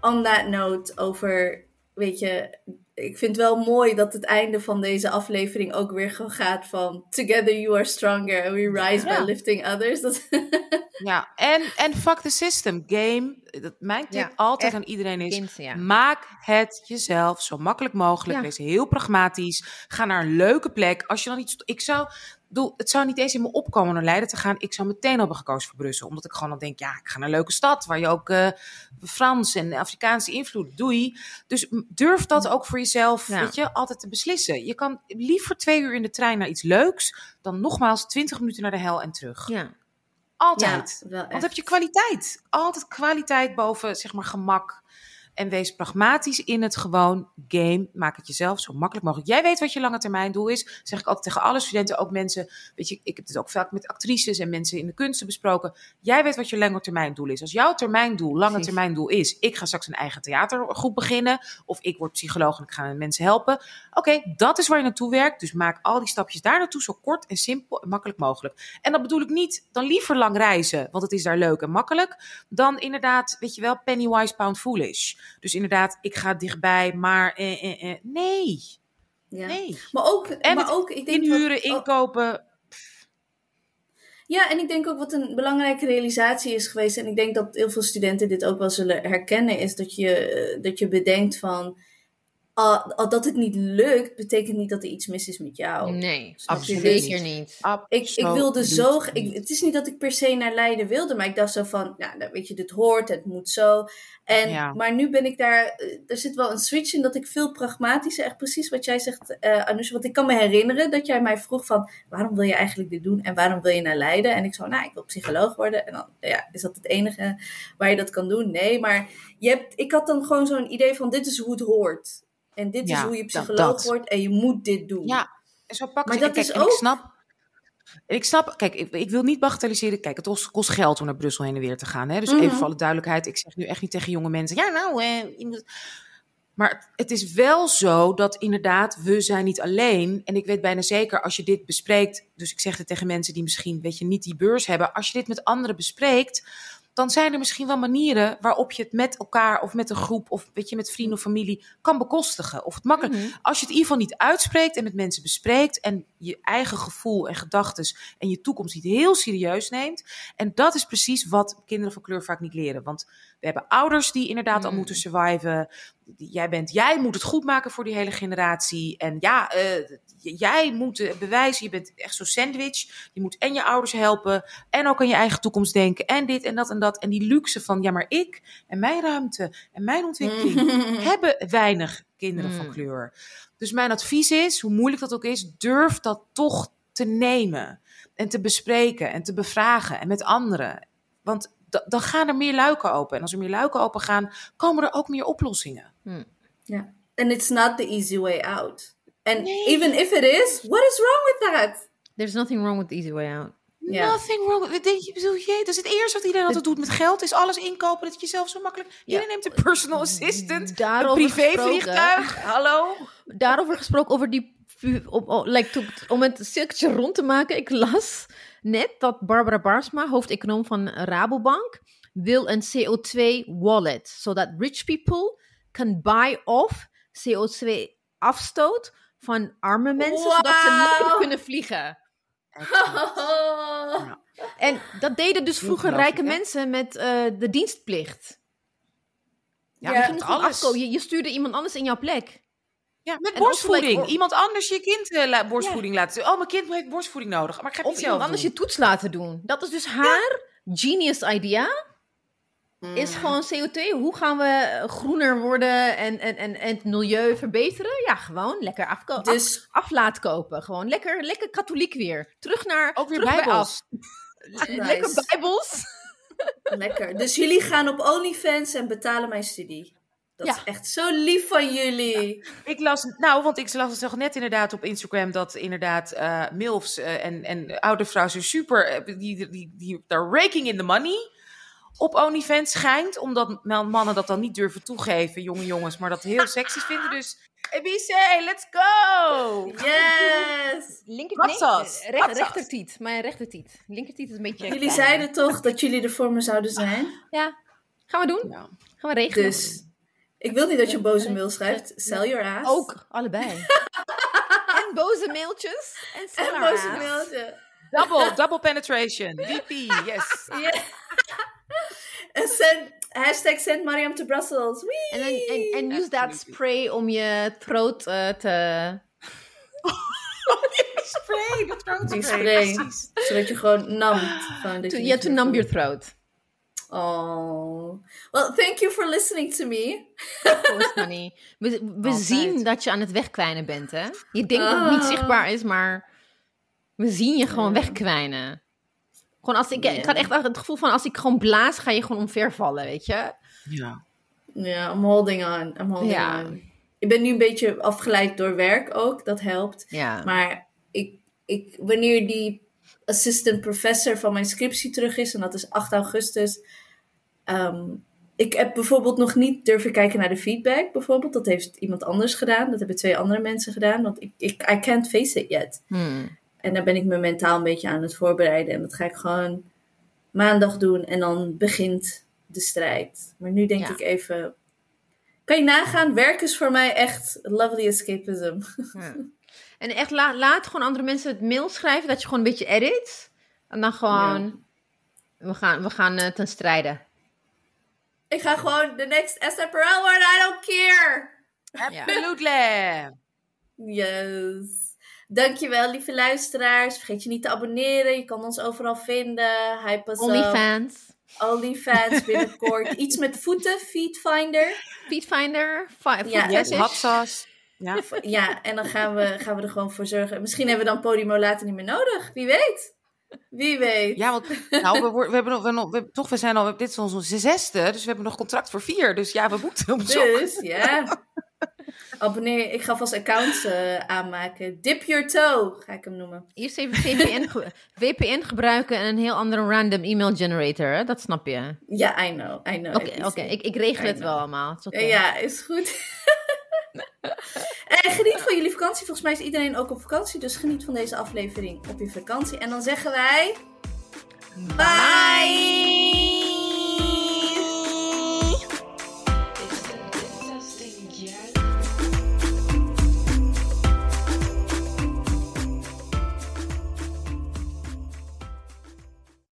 on that note over, weet je, ik vind het wel mooi dat het einde van deze aflevering ook weer gewoon gaat van Together you are stronger and we rise Ja. by lifting others. Dat, ja. En, en fuck the system. Game, dat, mijn tip Ja, altijd echt. aan iedereen is... Kind, ja. Maak het jezelf zo makkelijk mogelijk. Ja. Wees heel pragmatisch. Ga naar een leuke plek. Als je dan iets. Ik zou. Doe, het zou niet eens in me opkomen naar Leiden te gaan. Ik zou meteen hebben gekozen voor Brussel. Omdat ik gewoon dan denk, ja, ik ga naar een leuke stad. Waar je ook eh, Frans en Afrikaanse invloed doei. Dus durf dat ook voor jezelf, Ja. weet je, altijd te beslissen. Je kan liever twee uur in de trein naar iets leuks. Dan nogmaals twintig minuten naar de hel en terug. Ja. Altijd. ja, Want heb je kwaliteit. Altijd kwaliteit boven, zeg maar, gemak. En wees pragmatisch in het gewoon game. Maak het jezelf zo makkelijk mogelijk. Jij weet wat je lange termijn doel is. zeg ik altijd tegen alle studenten, ook mensen. Weet je, ik heb het ook vaak met actrices en mensen in de kunsten besproken. Jij weet wat je lange termijn doel is. Als jouw termijndoel, lange termijn doel is. Ik ga straks een eigen theatergroep beginnen. Of ik word psycholoog en ik ga mensen helpen. Oké, dat is waar je naartoe werkt. Dus maak al die stapjes daar naartoe zo kort en simpel en makkelijk mogelijk. En dat bedoel ik niet, dan liever lang reizen, want het is daar leuk en makkelijk. Dan inderdaad, weet je wel, penny wise, pound foolish. Dus inderdaad, ik ga dichtbij, maar eh, eh, eh. nee, Ja. nee. Maar ook, En maar ook ik denk Inhuren, oh, inkopen. Ja, en ik denk ook wat een belangrijke realisatie is geweest, en ik denk dat heel veel studenten dit ook wel zullen herkennen, is dat je, eh, dat je bedenkt van, al, al dat het niet lukt, betekent niet dat er iets mis is met jou. Nee, absoluut zeker niet. Ik, ik wilde zo. Ik, het is niet dat ik per se naar Leiden wilde, maar ik dacht zo van, nou, nou, weet je, dit hoort, het moet zo. En, Ja. Maar nu ben ik daar, eh, er zit wel een switch in dat ik veel pragmatischer, echt precies wat jij zegt, eh Anousha. Want ik kan me herinneren dat jij mij vroeg van, waarom wil je eigenlijk dit doen en waarom wil je naar Leiden? En ik zo, nou, ik wil psycholoog worden. En dan, ja, is dat het enige waar je dat kan doen? Nee, maar je hebt, ik had dan gewoon zo'n idee van, dit is hoe het hoort. En dit is hoe je psycholoog dat. wordt en je moet dit doen. Ja, en zo pakken Maar ze. dat kijk, is en ik ook- snap. Ik snap, kijk, ik, ik wil niet bagatelliseren. Kijk, het kost, geld om naar Brussel heen en weer te gaan. Hè? Dus Mhm. even voor alle duidelijkheid. Ik zeg nu echt niet tegen jonge mensen. Ja, nou, eh, je moet... Maar het is wel zo dat inderdaad, we zijn niet alleen. En ik weet bijna zeker, als je dit bespreekt... Dus ik zeg het tegen mensen die misschien, weet je, niet die beurs hebben. Als je dit met anderen bespreekt, dan zijn er misschien wel manieren... waarop je het met elkaar of met een groep... of weet je, met vrienden of familie kan bekostigen. Of het makkelijk Mhm. als je het in ieder geval niet uitspreekt en met mensen bespreekt en je eigen gevoel en gedachten en je toekomst niet heel serieus neemt. En dat is precies wat kinderen van kleur vaak niet leren. Want we hebben ouders die inderdaad al Mm. moeten surviven. Jij bent, jij moet het goed maken voor die hele generatie. En ja, eh, jij moet eh, bewijzen, je bent echt zo'n sandwich. Je moet en je ouders helpen en ook aan je eigen toekomst denken. En dit en dat en dat. En die luxe van, ja maar ik en mijn ruimte en mijn ontwikkeling hebben weinig kinderen van Mm. kleur. Dus mijn advies is, hoe moeilijk dat ook is, durf dat toch te nemen. En te bespreken en te bevragen en met anderen. Want dan gaan er meer luiken open. En als er meer luiken open gaan, komen er ook meer oplossingen. Ja. And it's not the easy way out. And Nee. even if it is, what is wrong with that? There's nothing wrong with the easy way out. Ja. Nothing wrong. with- Denk je, bedoel je, dat is het eerste wat iedereen altijd doet met geld. Is alles inkopen, dat je jezelf zo makkelijk... Iedereen neemt een personal assistant, een Daarover privévliegtuig. Hallo? Daarover gesproken, over die. Op, op- like, om het cirkeltje rond te maken. Ik las net dat Barbara Barsma, hoofdeconoom van Rabobank, wil een CO2-wallet. Zodat rich people can buy off CO2-afstoot van arme mensen, zodat ze niet kunnen vliegen. Oh. En dat deden dus vroeger rijke mensen met eh, de dienstplicht. Ja, Je, alles. je stuurde iemand anders in jouw plek. Ja, met En borstvoeding. like- Iemand anders je kind eh, la- borstvoeding laten doen. Oh, mijn kind heeft borstvoeding nodig. Maar ik ga het Of niet iemand zelf anders doen. je toets laten doen. Dat is dus haar genius idea. Is Mm. gewoon CO2. Hoe gaan we groener worden en, en, en, en het milieu verbeteren? Ja, gewoon lekker afko- af, Dus af laten kopen. Gewoon lekker, lekker katholiek weer. Terug naar. Ook weer terug bijbels. Nice. Lekker bijbels. lekker. Dus jullie gaan op OnlyFans en betalen mijn studie. Dat Ja. is echt zo lief van jullie. Ik las, nou, want ik las het net inderdaad op Instagram dat inderdaad eh MILFs eh, en, en oude vrouwen zo super, eh, die, die, die, die daar raking in the money op OnlyFans schijnt. Omdat man- mannen dat dan niet durven toegeven, jonge jongens, maar dat heel sexy vinden. Dus, Ebice, let's go! Yes! Linker, nee, recht- sauce. rechtertiet. Mijn rechtertiet. Linkertiet is een beetje. Jullie zeiden toch dat jullie er voor me zouden zijn? Ja. Gaan we doen. Ja. Gaan we regelen. Dus ik wil niet dat je een boze mail schrijft. Sell your ass. Ook, allebei. en boze mailtjes. En sell boze ass. mailtje. Double, double penetration. DP, yes. Ja. En send, hashtag send Mariam to Brussels. Wee! En, dan- en, en use that spray om je throat eh, te... spray, de throat Die spray. spray. Precies. Zodat je gewoon namt. Gewoon dat to yeah, to numb your throat. Oh. Well, thank you for listening to me. Of course, honey. We, zien dat je aan het wegkwijnen bent, hè? Je denkt dat het niet Ah. zichtbaar is, maar we zien je gewoon wegkwijnen. Gewoon als ik, ik had echt het gevoel van als ik gewoon blaas, ga je gewoon omvervallen, weet je? Ja. Ja, I'm holding on. I'm holding Ja. on. Ik ben nu een beetje afgeleid door werk ook. Dat helpt. Ja. Maar ik, ik, wanneer die assistant professor van mijn scriptie terug is, en dat is 8 augustus. ehm, ik heb bijvoorbeeld nog niet durven kijken naar de feedback, bijvoorbeeld. Dat heeft iemand anders gedaan. Dat hebben twee andere mensen gedaan. Want ik, ik I can't face it yet. Hmm. En daar ben ik me mentaal een beetje aan het voorbereiden. En dat ga ik gewoon maandag doen. En dan begint de strijd. Maar nu denk Ja. ik even... Kan je nagaan? Werk is voor mij echt lovely escapism. Ja. En echt la- laat gewoon andere mensen het mail schrijven dat je gewoon een beetje edit. En dan gewoon, we gaan, we gaan eh, ten strijde. Ik ga gewoon de next Esther Perel worden. I don't care. Ja. Absolutely. Yes. Dankjewel, lieve luisteraars. Vergeet je niet te abonneren. Je kan ons overal vinden. Hype us. Onlyfans, Onlyfans binnenkort. Iets met voeten. Feetfinder. Feedfinder, fi- food Ja. Yes, hot sauce. Ja. Ja, en dan gaan we, gaan we er gewoon voor zorgen. Misschien hebben we dan Podimo later niet meer nodig. Wie weet. Wie weet. Ja, want nou, we, we hebben nog, we, nog- we- toch, we zijn al, dit is onze zesde, dus we hebben nog contract voor vier. Dus ja, we moeten op zoek. Dus, ja. Abonneer. Ik ga vast accounts eh, aanmaken. Dip your toe, ga ik hem noemen. Eerst even VPN, ge- VPN gebruiken en een heel andere random email generator, hè? dat snap je. Ja, I know. I know. Oké, oké, ik, ik regel I het know. wel allemaal. Ja, is goed. en geniet van jullie vakantie. Volgens mij is iedereen ook op vakantie. Dus geniet van deze aflevering op je vakantie. En dan zeggen wij... Bye!